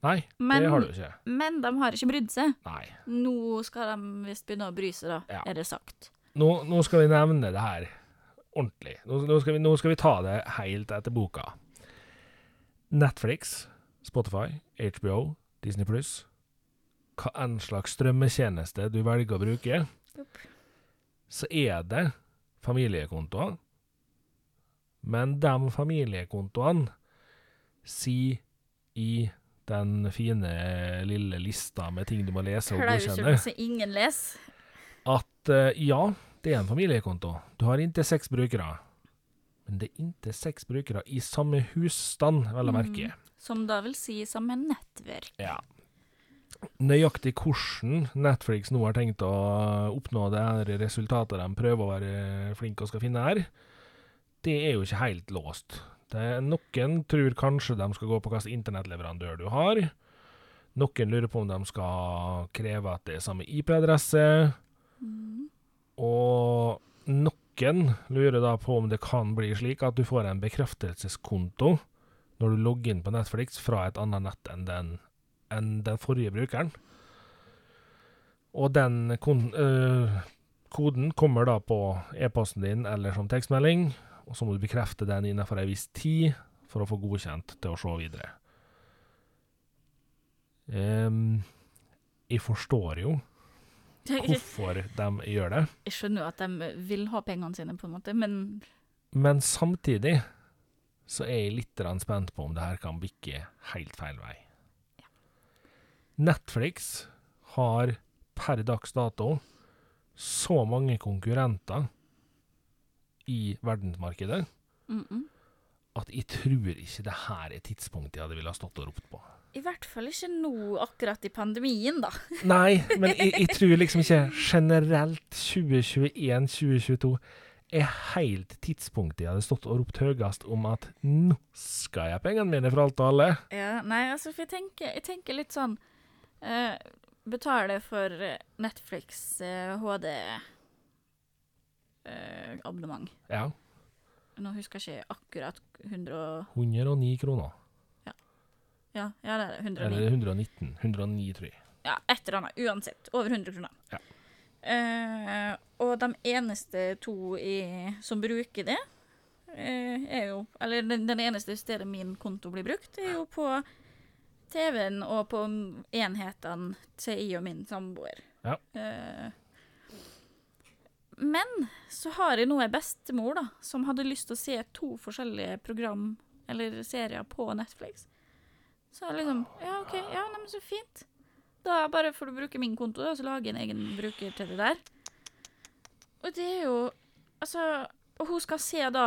Nei, Men- det har du ikke. Men de har ikke brydd seg. Nei. Nå skal de visst begynne å bry seg, da, Ja. er det sagt. Nå, nå skal vi nevne det her ordentlig. Nå, nå, skal vi, nå skal vi ta det helt etter boka. Netflix, Spotify, HBO, Disney Pluss. Hva enn slags strømmetjeneste du velger å bruke, så er det familiekontoer. Men de familiekontoene sier i den fine lille lista med ting du må lese og godkjenne Klausul som ingen leser. at uh, ja, det er en familiekonto. Du har inntil seks brukere. Men det er inntil seks brukere i samme husstand, vel å merke. Mm. Som da vil si samme nettverk. Ja. Nøyaktig hvordan Netflix nå har tenkt å oppnå det her resultatet de prøver å være flinke og skal finne her, det er jo ikke helt låst. Det er, noen tror kanskje de skal gå på hvilken internettleverandør du har. Noen lurer på om de skal kreve at det er samme IP-adresse. Mm. Og noen lurer da på om det kan bli slik at du får en bekreftelseskonto når du logger inn på Netflix fra et annet nett enn den, enn den forrige brukeren. Og den kon øh, koden kommer da på e-posten din eller som tekstmelding, og så må du bekrefte den innenfor ei viss tid for å få godkjent til å se videre. Um, jeg forstår jo hvorfor de gjør det. jeg skjønner jo at de vil ha pengene sine, på en måte, men Men samtidig så er jeg litt spent på om det her kan bikke helt feil vei. Netflix har per dags dato så mange konkurrenter i verdensmarkedet mm -mm. at jeg tror ikke det her er tidspunktet jeg hadde ville ha stått og ropt på. I hvert fall ikke nå, akkurat i pandemien, da. (laughs) Nei, men jeg, jeg tror liksom ikke generelt 2021-2022 er helt tidspunktet jeg hadde stått og ropt høyest om at nå skal jeg pengene mine for alt og alle. Ja, nei, altså, for jeg tenker, jeg tenker litt sånn eh, Betale for Netflix eh, Netflix eh, HD-abonnement. Ja. Nå husker jeg ikke akkurat 100 og 109 kroner. Ja, ja det er det. 109. Eller 119. 109, tror jeg. Ja, et eller annet. Uansett. Over 100 kroner. Ja. Eh, og de eneste to i, som bruker det, eh, er jo Eller den, den eneste stedet min konto blir brukt, er jo på TV-en og på enhetene til jeg og min samboer. Ja. Eh, men så har jeg nå ei bestemor da, som hadde lyst til å se to forskjellige program eller serier på Netflix. Så jeg liksom Ja, OK, ja, nei, men så fint. Da bare får du bruke min konto, da, så lager jeg en egen bruker til det der. Og det er jo Altså Og hun skal se da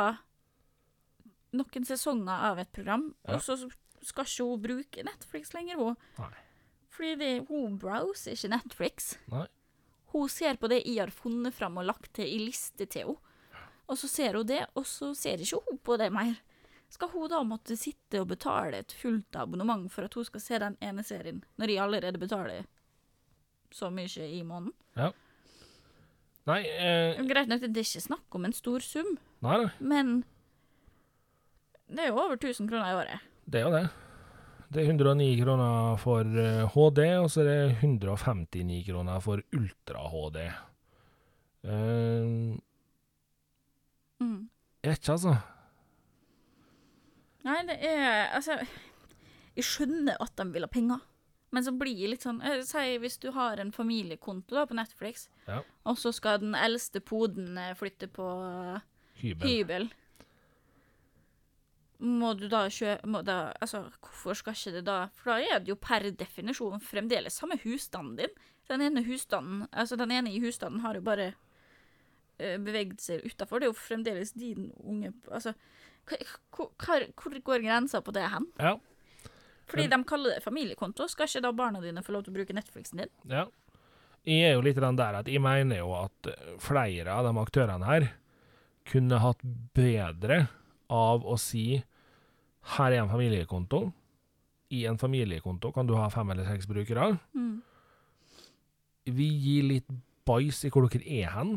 noen sesonger av et program, Ja. og så skal ikke hun bruke Netflix lenger, hun. Nei. Fordi det, hun browser ikke Netflix. Nei. Hun ser på det jeg har funnet fram og lagt til i liste til henne. Og så ser hun det, og så ser ikke hun på det mer. Skal hun da måtte sitte og betale et fullt abonnement for at hun skal se den ene serien, når jeg allerede betaler så mye i måneden? Nei, eh, Greit nok, det er ikke snakk om en stor sum, nei, nei, men det er jo over 1000 kroner i året. det er jo det. Det er 109 kroner for eh, HD, og så er det 159 kroner for ultra-HD. Uh, Mm. jeg ikke, altså. Nei, det er Altså, jeg skjønner at de vil ha penger. Men så blir det litt sånn eh, Si hvis du har en familiekonto da på Netflix, Ja. og så skal den eldste poden eh, flytte på eh, Hybel. hybel. Må du da kjøpe må da, Altså, hvorfor skal ikke det da For da er det jo per definisjon fremdeles samme husstanden din. Den ene husstanden Altså, den ene i husstanden har jo bare uh, beveget seg utafor. Det er jo fremdeles din unge Altså, hvor, hvor, hvor går grensa på det hen? Ja. Fordi de kaller det familiekonto. Skal ikke da barna dine få lov til å bruke Netflixen din? Ja. Jeg er jo litt den der at jeg mener jo at eh, flere av de aktørene her kunne hatt bedre av å si her er en familiekonto. I en familiekonto kan du ha fem eller seks brukere. Mm. Vi gir litt bæsj i hvor dere er hen,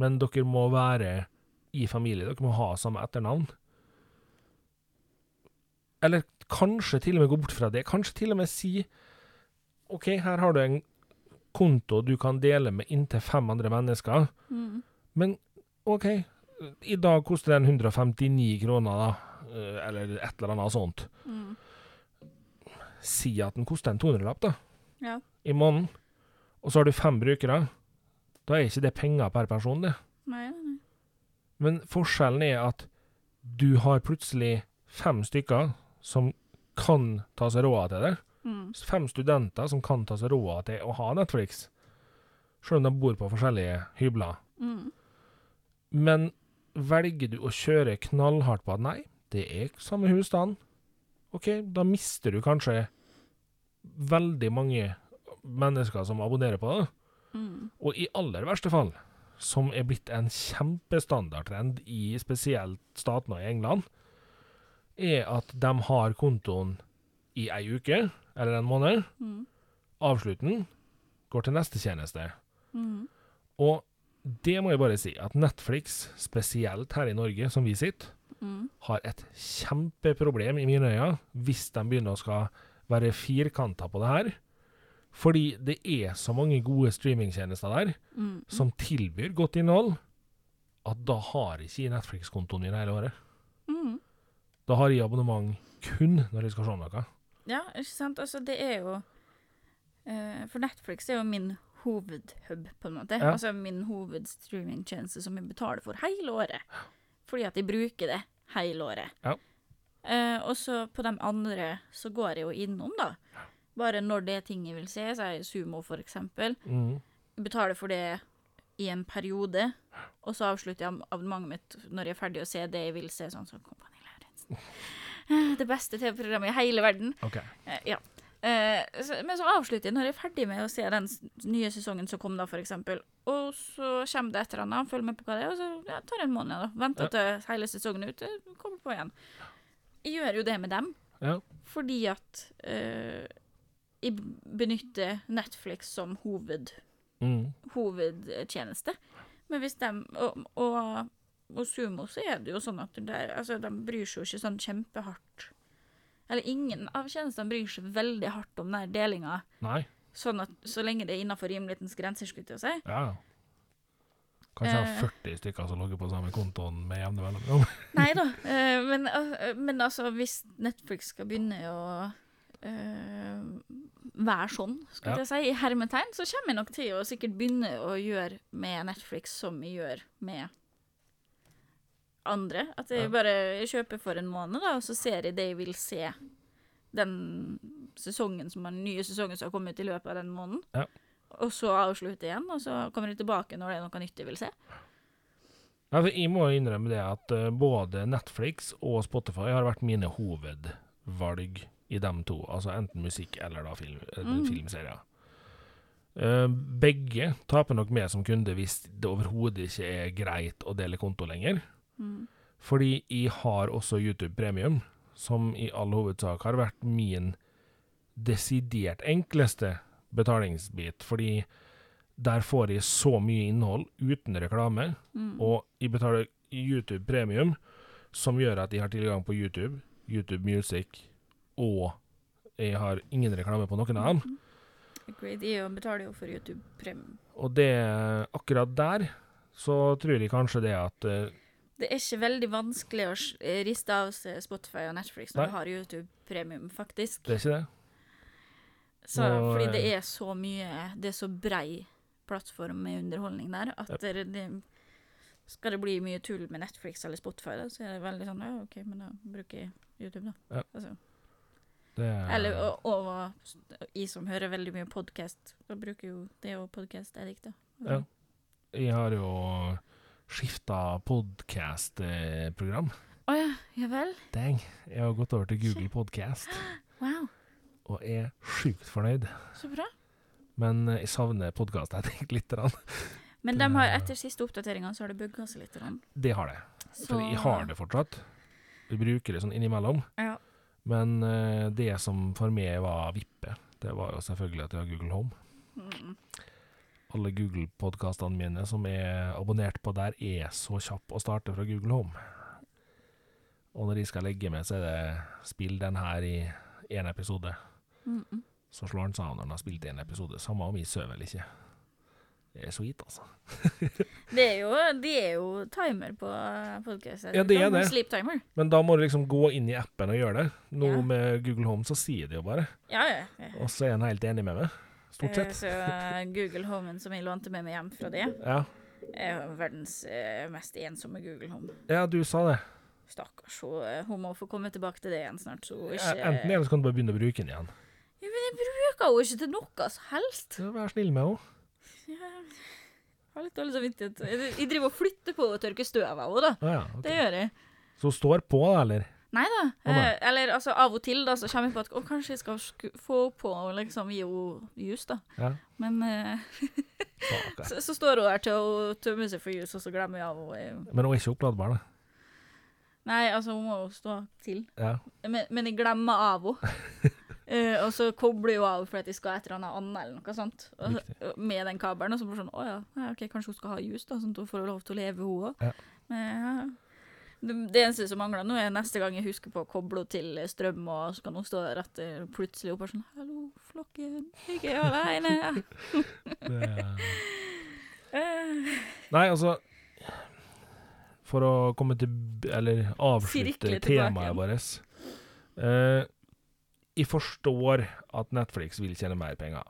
men dere må være i familie. Dere må ha samme etternavn. Eller kanskje til og med gå bort fra det. Kanskje til og med si OK, her har du en konto du kan dele med inntil fem andre mennesker, Mm. men OK, i dag koster den 159 kroner, da. Eh, Eller et eller annet sånt. Mm. Si at den koster en 200-lapp, da. Ja. i måneden, og så har du fem brukere, da er ikke det penger per person, det. Nei, nei, nei. Men forskjellen er at du har plutselig fem stykker som kan ta seg råd til det. Mm. Fem studenter som kan ta seg råd til å ha Netflix, selv om de bor på forskjellige hybler. Mm. Men velger du å kjøre knallhardt på at nei, det er samme husstand, OK, da mister du kanskje veldig mange mennesker som abonnerer på det. Mm. Og i aller verste fall, som er blitt en kjempestandardtrend i spesielt statene i England, er at de har kontoen i ei uke eller en måned, Mm. Avslutten går til neste tjeneste. Mm. Og det må jeg bare si, at Netflix, spesielt her i Norge, som vi sitter, Mm. har et kjempeproblem i mine øyne hvis de begynner å skal være firkanta på det her. Fordi det er så mange gode streamingtjenester der Mm. som tilbyr godt innhold, at da har jeg ikke Netflix-kontoen min hele året. Mm. Da har jeg abonnement kun når jeg skal se noe. Ja, ikke sant? Altså, det er jo uh, For Netflix er jo min hovedhub, på en måte. Ja. Altså min hovedstreamingtjeneste som jeg betaler for hele året. Fordi at jeg bruker det hele året. Ja. Uh, og så på de andre så går jeg jo innom, da. Bare når det er ting jeg vil se, så er jeg Sumo for eksempel. Mm. Betaler for det i en periode, og så avslutter jeg abonnementet mitt når jeg er ferdig å se det jeg vil se, sånn som Kompani Lauritzen. (laughs) Det beste TV-programmet i hele verden. OK. Uh, ja. Eh, men så avslutter jeg når jeg er ferdig med å se den nye sesongen som kom, da, eksempel. Og så kommer det et eller annet, følger med på hva det er, og så ja, tar det en måned. da. Venter Ja. til hele sesongen er ute, kommer på igjen. Jeg gjør jo det med dem, Ja. fordi at uh, jeg benytter Netflix som hoved, Mm. hovedtjeneste. Men hvis de og, og, og Sumo, så er det jo sånn at der, altså, de bryr seg jo ikke sånn kjempehardt Eller ingen av tjenestene bryr seg veldig hardt om den delinga, Nei. sånn at så lenge det er innafor rimelighetens grenser, skulle jeg til å si. Ja. Kanskje Eh. 40 stykker som logger på samme kontoen med jevne mellomrom. (laughs) Nei da, (laughs) eh, men, eh, men altså, hvis Netflix skal begynne å eh, være sånn, skulle Ja. jeg si, i hermetegn, så kommer jeg nok til å sikkert begynne å gjøre med Netflix som jeg gjør med andre. At jeg bare jeg kjøper for en måned, da, og så ser jeg det jeg vil se den sesongen som er den nye sesongen som har kommet ut i løpet av den måneden. Ja. Og så avslutte igjen, og så kommer jeg tilbake når det er noe nytt jeg vil se. Ja, jeg må innrømme det at eh, både Netflix og Spotify har vært mine hovedvalg i dem to. Altså enten musikk eller da film, eh, Mm. filmserier. Eh, begge taper nok med som kunde hvis det overhodet ikke er greit å dele konto lenger. Mm. Fordi jeg har også YouTube Premium, som i all hovedsak har vært min desidert enkleste betalingsbit. Fordi der får jeg så mye innhold uten reklame, Mm. og jeg betaler YouTube Premium, som gjør at jeg har tilgang på YouTube, YouTube Music, og jeg har ingen reklame på noen av dem. Agreed. Jeg betaler jo for YouTube Premium. Og det akkurat der, så tror jeg kanskje det at eh, Det er ikke veldig vanskelig å eh, riste av seg Spotify og Netflix når Nei. du har YouTube Premium, faktisk. det er ikke det. Så, Nå, fordi eh, det er så mye Det er så brei plattform med underholdning der at det, det Skal det bli mye tull med Netflix eller Spotify, da, så er det veldig sånn Ja, OK, men da bruker jeg YouTube, da. Ja. Altså, det er, eller og, og jeg som hører veldig mye podkast, bruker jo det og da. Altså, Ja. Jeg har jo skifta podkast-program. Å ja, ja vel? Dang. Jeg har gått over til Google Podcast, Wow, og er sjukt fornøyd. så bra. Men eh, jeg savner podkast-addict litt. grann. Men de har, etter siste oppdateringa så har det bugga seg litt. grann. Det har det. Så, For jeg har det fortsatt. Vi bruker det sånn innimellom. Ja. Men eh, det som for meg var vippe, det var jo selvfølgelig at jeg har Google Home. Mm. Alle Google-podkastene mine som er abonnert på der, er så kjapp å starte fra Google Home. Og når de skal legge meg, så er det spill den her i én episode. Mm -mm. Så slår han seg av når han har spilt én episode. Samme om vi sover eller ikke. Det er sweet, altså. (laughs) Det er jo, de er jo timer på podkast. Ja, det er det. Sleep timer. Men da må du liksom gå inn i appen og gjøre det. Nå Ja. med Google Home så sier det jo bare. Ja, ja. ja. Og så er han helt enig med meg. Stort Eh, sett. Så eh, Google Homen som jeg lånte med meg hjem fra det, Ja, er verdens eh, mest ensomme Google Home. ja du sa det. Stakkars. Hun, eh, må få komme tilbake til det igjen snart. Så hun Ja, ikke Enten eller så kan du bare begynne å bruke den igjen. ja, Men jeg bruker henne ikke til noe som helst. Vær snill med henne. Jeg har litt dårlig samvittighet. Jeg driver og flytter på og tørker støv av henne, da. Ah, ja, okay. Det gjør jeg. Så hun står på, da, eller? Nei da. Oh. Eh, eller altså, av og til da, så kommer jeg på at å, kanskje jeg skal få på å liksom jus, da. Ja. Men eh, (laughs) så, så står hun der til å tømme seg for jus, og så glemmer jeg av henne. Men hun er ikke oppladbar, da. Nei, altså, hun må jo stå til. Ja. Men, men jeg glemmer av henne. (laughs) Eh, og så kobler hun av fordi de skal et eller annet annet eller noe sånt. Og, med den kabelen. Og så bare sånn Å ja, OK, kanskje hun skal ha jus, da, sånn at hun får lov til å leve, hun òg. Ja. Ja. Det, det eneste som mangler nå, er neste gang jeg husker på å koble henne til strøm, og så kan hun stå der etter plutselig og sånn Hallo, flokken, jeg (laughs) er aleine. Eh, nei, altså For å komme til Eller avslutte temaet vårt. Eh, jeg forstår at Netflix vil tjene mer penger.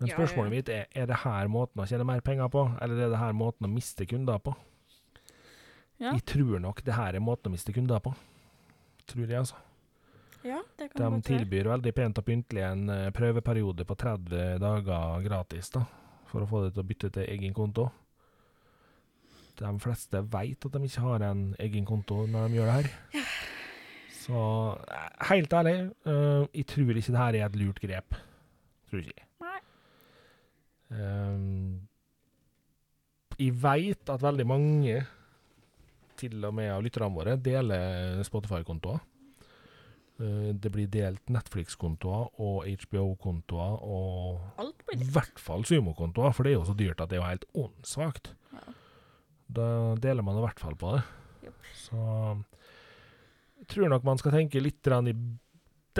Men Ja, spørsmålet ja. mitt er er det her måten å tjene mer penger på, eller er det her måten å miste kunder på? Ja. Jeg tror nok det her er måten å miste kunder på. Tror jeg, altså. ja, det kan De godt være. tilbyr veldig pent og pyntelig en eh, prøveperiode på 30 dager gratis, da, for å få det til å bytte til egen konto. De fleste vet at de ikke har en egen konto når de gjør det her. Så eh, helt ærlig, uh, jeg tror ikke det her er et lurt grep. Tror ikke jeg. Nei. Eh, jeg veit at veldig mange, til og med av lytterne våre, deler Spotify-kontoer. Eh, Det blir delt Netflix-kontoer og HBO-kontoer og i hvert fall Sumo-kontoer, for det er jo så dyrt at det er jo helt åndssvakt. Ja. Da deler man i hvert fall på det. Japp. Så jeg tror nok man skal tenke litt i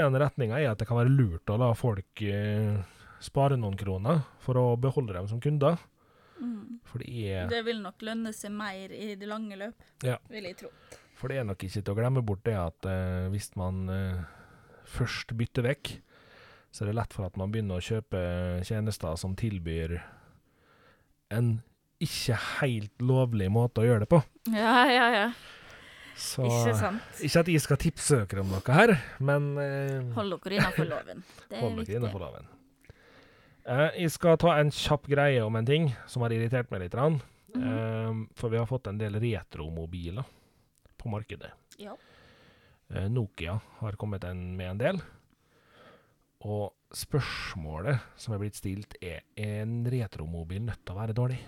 den retninga, er at det kan være lurt å la folk eh, spare noen kroner for å beholde dem som kunder. Mm. For det er Det vil nok lønne seg mer i det lange løp, Ja. vil jeg tro. For det er nok ikke til å glemme bort det at eh, hvis man eh, først bytter vekk, så er det lett for at man begynner å kjøpe tjenester som tilbyr en ikke helt lovlig måte å gjøre det på. Ja, ja, ja. Så Ikke sant. ikke at jeg skal tipse dere om noe her, men eh, Hold dere innafor loven. (laughs) Det er hold dere viktig. innenfor loven. Eh, jeg skal ta en kjapp greie om en ting som har irritert meg litt. Rann. Mm -hmm. Eh, for vi har fått en del retromobiler på markedet. Ja. Eh, Nokia har kommet en med en del. Og spørsmålet som er blitt stilt, er er en retromobil nødt til å være dårlig.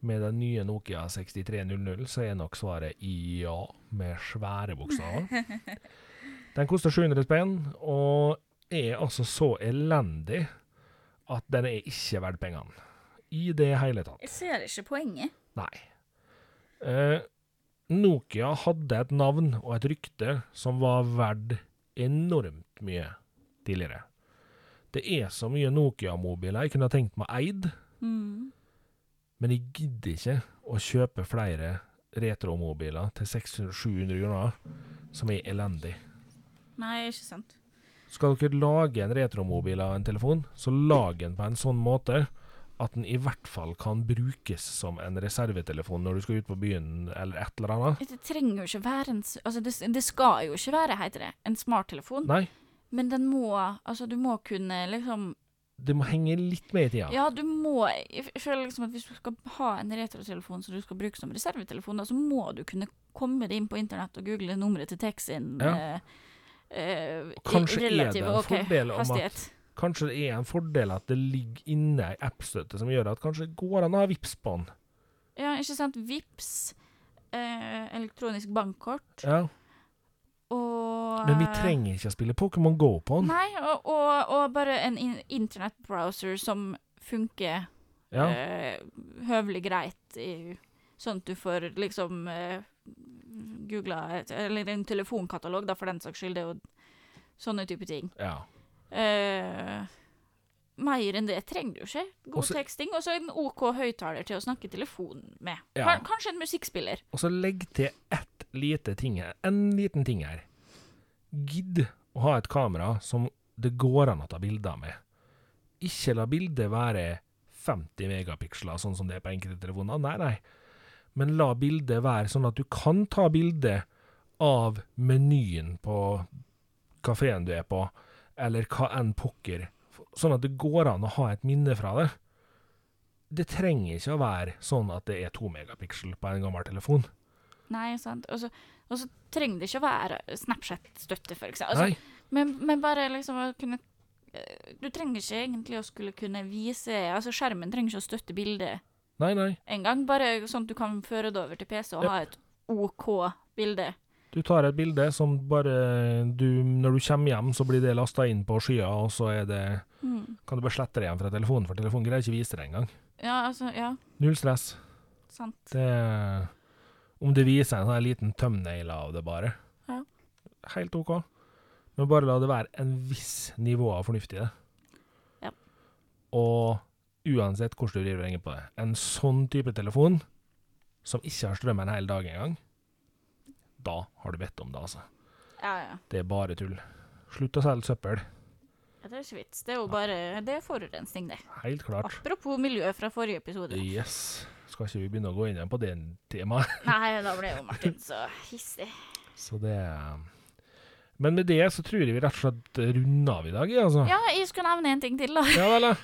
Med den nye Nokia 6300 så er nok svaret ja, med svære bokstaver. (laughs) Den koster 700 spenn, og er altså så elendig at den er ikke verdt pengene. I det hele tatt. Jeg ser ikke poenget. Nei. Eh, Nokia hadde et navn og et rykte som var verdt enormt mye tidligere. Det er så mye Nokia-mobiler jeg kunne ha tenkt meg eid, Mm. men jeg gidder ikke å kjøpe flere retromobiler til 600-700 kroner som er elendig. Nei, ikke sant. Skal dere lage en retromobil av en telefon, så lag den på en sånn måte at den i hvert fall kan brukes som en reservetelefon når du skal ut på byen eller et eller annet. Det trenger jo ikke være en Altså, det, det skal jo ikke være, heter det, en smarttelefon. Nei, Men den må Altså, du må kunne liksom det må henge litt med i tida. Ja, du må Jeg føler liksom at hvis du skal ha en retrotelefon som du skal bruke som reservetelefon, da, så må du kunne komme deg inn på internett og google nummeret til taxien. Ja. eh, eh, kanskje Kanskje er det en okay, fordel om at- Kanskje det er en fordel at det ligger inne ei appstøtte som gjør at kanskje det går an å ha vips på den. Ja, ikke sant. Vips, eh, elektronisk bankkort Ja. og Men vi trenger ikke å spille Pokémon Go på den. Nei, og, og, og bare en in internettbrowser som funker Ja. eh, høvelig greit, i, sånn at du får liksom eh, googla Eller en telefonkatalog, da, for den saks skyld. Det er jo sånne type ting. ja. Uh, mer enn det trenger du ikke. God Også- teksting, og så en OK høyttaler til å snakke telefon med. Ja. Kanskje en musikkspiller. Og så legg til ett lite ting her. En liten ting her. Gidd å ha et kamera som det går an å ta bilder med. Ikke la bildet være 50 megapiksler, sånn som det er på enkelte telefoner. Nei, nei. Men la bildet være sånn at du kan ta bilde av menyen på kafeen du er på, eller hva enn pokker. Sånn at det går an å ha et minne fra det. Det trenger ikke å være sånn at det er to megapiksel på en gammel telefon. Nei, sant. Og så, og så trenger det ikke å være Snapchat-støtte, for eksempel. Altså, Men, men bare liksom å kunne eh, Du trenger ikke egentlig å skulle kunne vise Altså Skjermen trenger ikke å støtte bildet nei, nei. En gang, Bare sånn at du kan føre det over til PC og Yep. ha et OK bilde. Du tar et bilde som bare du Når du kommer hjem, så blir det lasta inn på skya, og så er det Mm. kan du bare slette det igjen fra telefonen, for telefonen greier ikke å vise det engang. Ja, altså, ja, Null stress. sant. Det Om det viser en sånn liten thumbnail av det, bare. Ja. Helt OK. Men bare la det være en viss nivå av fornuft i det. Ja. Og uansett hvordan du driver ringer på det, en sånn type telefon, som ikke har strøm en hel dag engang, da har du bedt om det, altså. Ja, ja. Det er bare tull. Slutt å selge søppel. Ja, Det er ikke vits. Det er jo bare Det er forurensning, det. Helt klart. Apropos miljø fra forrige episode. Yes. Skal ikke vi begynne å gå inn igjen på det temaet? (laughs) Nei, da ble jo Martin så hissig. Så det Men med det så tror jeg vi rett og slett runder av i dag, altså. Ja, jeg skulle nevne en ting til, da. Ja vel, ja.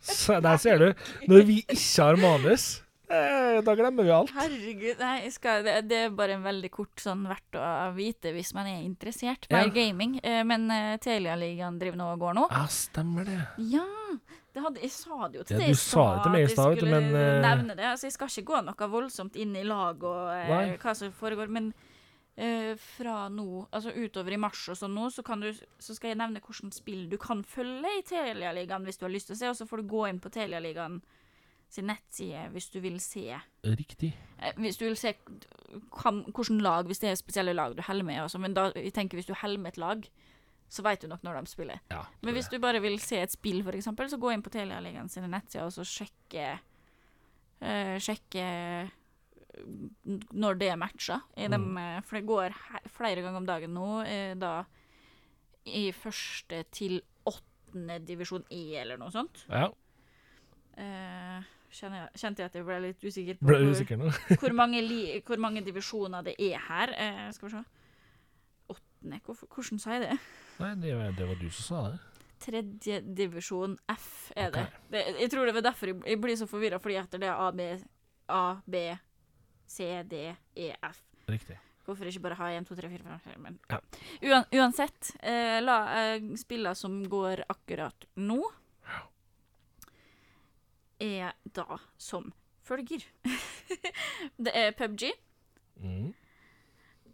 Så Der ser du. Når vi ikke har manus, eh, da glemmer vi alt. Herregud, nei, skal, det, det er bare en veldig kort sånn verdt å vite hvis man er interessert. Ja. Gaming. Eh, men uh, Telialigaen driver nå og går nå. Ja, stemmer det. Ja! Det hadde, jeg sa det jo til Ja, deg. det til meg i at jeg stad, skulle men, uh... nevne det. Altså, jeg skal ikke gå noe voldsomt inn i lag og uh, hva som foregår, men eh, fra nå, altså utover i mars og sånn nå, så, kan du, så skal jeg nevne hvilke spill du kan følge i Telialigaen hvis du har lyst til å se, og så får du gå inn på Telialigaen sin nettside hvis du vil se Riktig. Eh, Hvis du vil se hvilke lag, hvis det er spesielle lag du holder med, også, men da, jeg tenker hvis du holder med et lag, så vet du nok når de spiller. Ja. Men hvis du bare vil se et spill, for eksempel, så gå inn på Telialigaen sine nettsider og så sjekke eh, Sjekke når det er matcher. I Mm. eh, for det går flere ganger om dagen nå, eh, da i første til åttende divisjon E, eller noe sånt. Ja, Eh, jeg, kjente jeg at jeg ble litt usikker på ble hvor- usikker nå. (laughs) hvor mange, li hvor mange divisjoner det er her. Eh, skal vi se. Åttende, hvorfor, hvordan sa jeg det? Nei, det det var du som sa det. Tredje divisjon F er det. Det. Jeg tror det var derfor jeg, jeg blir så forvirra, fordi at det er A, B, A, B, C, D, E, F. Riktig. Hvorfor ikke bare ha 1, 2, 3, 4, 5, 6, men Ja. Uan, Uansett, eh, la eh, spillene som går akkurat nå, er da som følger. (laughs) det er PubG, Mm.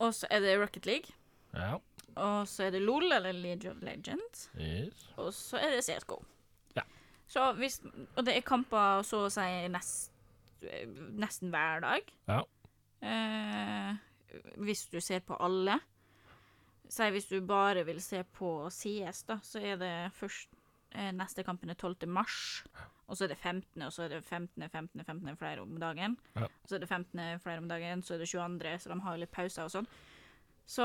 og så er det Rocket League, Ja. og så er det LOL, eller League of Legends, Yes. og så er det CSGO. Ja. Så hvis, og det er kamper så å si nest, nesten hver dag. Ja. Eh, hvis du ser på alle. Si hvis du bare vil se på CS, da, så er det først eh, Neste kampen er 12. mars. Og så er det 15., og så er det 15., 15., 15. flere om dagen. Ja. Så er det 15. flere om dagen, så er det 22., så de har litt pauser og sånn. Så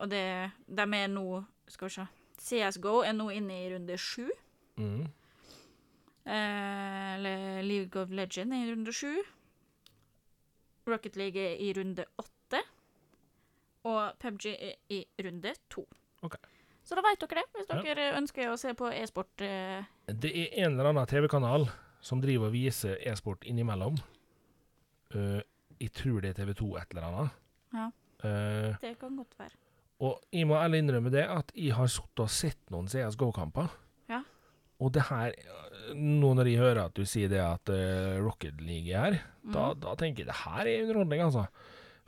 Og det De er nå Skal vi se. CSGO er nå inne i runde sju. Mm. Eh, League of Legend i runde sju. Rocket League i runde åtte. Og PubG i runde to. Ok. Så da veit dere det, hvis Ja. dere ønsker å se på e-sport. Eh, Det er en eller annen TV-kanal som driver og viser e-sport innimellom. Uh, jeg tror det er TV2 et eller annet. Ja. Uh, det kan godt være. og jeg må ærlig innrømme det at jeg har sittet og sett noen CSGO-kamper. Ja. Og det her Nå når jeg hører at du sier det at uh, Rocket League er her, da, Mm. da tenker jeg det her er underholdning, altså.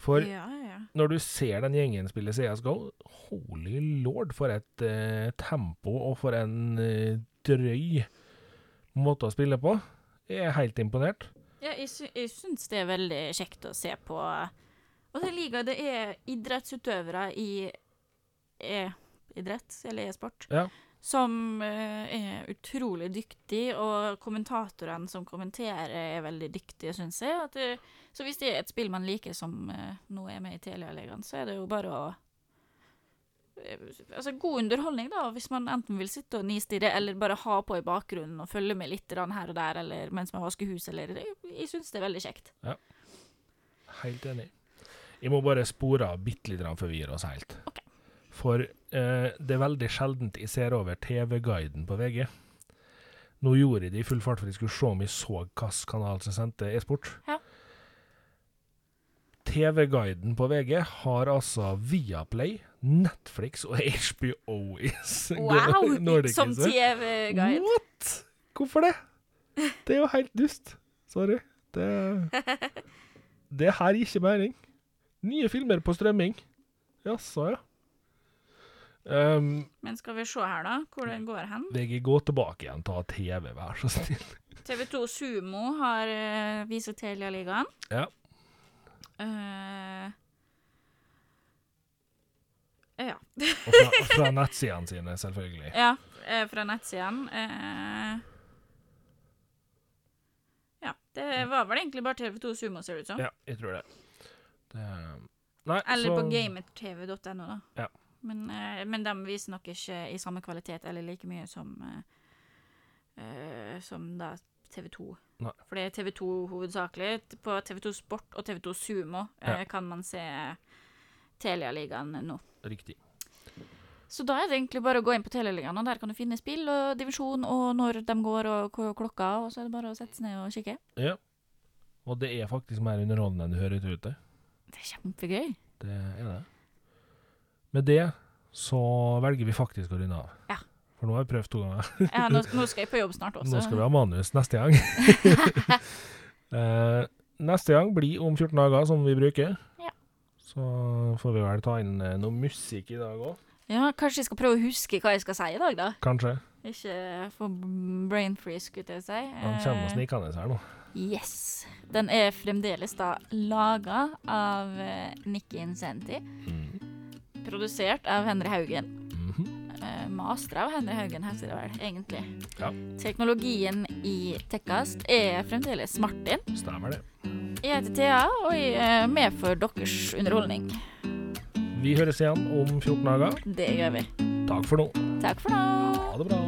For ja, ja. når du ser den gjengen spille CSGO, holy lord, for et uh, tempo og for en uh, drøy måte å spille på. Jeg er helt imponert. ja jeg, sy jeg syns det er veldig kjekt å se på. Og det liga, det er idrettsutøvere i e-idrett, eller e-sport, Ja. Som eh, er utrolig dyktig, og kommentatorene som kommenterer, er veldig dyktige, syns jeg. Det, så hvis det er et spill man liker som eh, nå er med i Telialigaen, så er det jo bare å eh, Altså god underholdning, da, hvis man enten vil sitte og nistirre, eller bare ha på i bakgrunnen og følge med litt her og der, eller mens man vasker hus, eller Jeg, syns det er veldig kjekt. Ja. Helt enig. Jeg må bare spore av bitte litt før vi gir oss helt. Okay. For eh, det er veldig sjeldent jeg ser over TV-guiden på VG. Nå gjorde jeg det i full fart for jeg skulle se om jeg så hvilken kanal som sendte e-sport. Ja. TV-guiden på VG har altså Viaplay, Netflix og HBO i (laughs) Wow! (laughs) Nordic, Som? TV-guide. What?! Hvorfor det? Det er jo helt dust. Sorry. Det (laughs) Det her gir ikke mening. Nye filmer på strømming. Jaså, ja. Um, Men skal vi se her, da, hvor den går hen. VG, gå tilbake igjen, ta TV, vær så snill. TV2 Sumo har uh, viser Telia-ligaen. Ja. Uh, ja. Og fra, fra (laughs) nettsidene sine, selvfølgelig. ja. eh, fra nettsidene. Uh, ja. Det var vel egentlig bare TV2 Sumo, ser det ut som. Ja, jeg tror det. det nei, Eller så på gametv.no, da. Ja. Men, uh, men de viser nok ikke i samme kvalitet eller like mye som uh, Som da TV2. Nei. For det er TV2 hovedsakelig. På TV2 Sport og TV2 Sumo eh, Ja. kan man se Telia-ligaen nå. Riktig. Så da er det egentlig bare å gå inn på Telia-ligaen, og der kan du finne spill og divisjon og når de går og klokka, og så er det bare å sette seg ned og kikke. Ja. Og det er faktisk mer underholdende enn det høres ut til. Det er kjempegøy. Det er det. Med det så velger vi faktisk å runde av. Ja. For nå har vi prøvd to ganger. (laughs) Ja, nå, nå skal jeg på jobb snart også. Nå skal vi ha manus neste gang. (laughs) Eh, neste gang blir om 14 dager, som vi bruker. Ja. Så får vi vel ta inn eh, noe musikk i dag òg. Ja, kanskje jeg skal prøve å huske hva jeg skal si i dag, da. Kanskje. Ikke få brain freeze, skulle jeg si. Han kommer Eh, snikende her nå. Yes. Den er fremdeles da laga av Nikki Incenti. Mm. Produsert av Henry Haugen. Mhm. Eh, master av Henry Haugen, heter det vel, egentlig. Ja. Teknologien i Tekkast er fremdeles Martin. Stemmer det. Jeg heter Thea, og jeg er med for deres underholdning. Vi høres igjen om 14 dager. Det gjør vi. Takk for nå. Takk for nå. Ha det bra.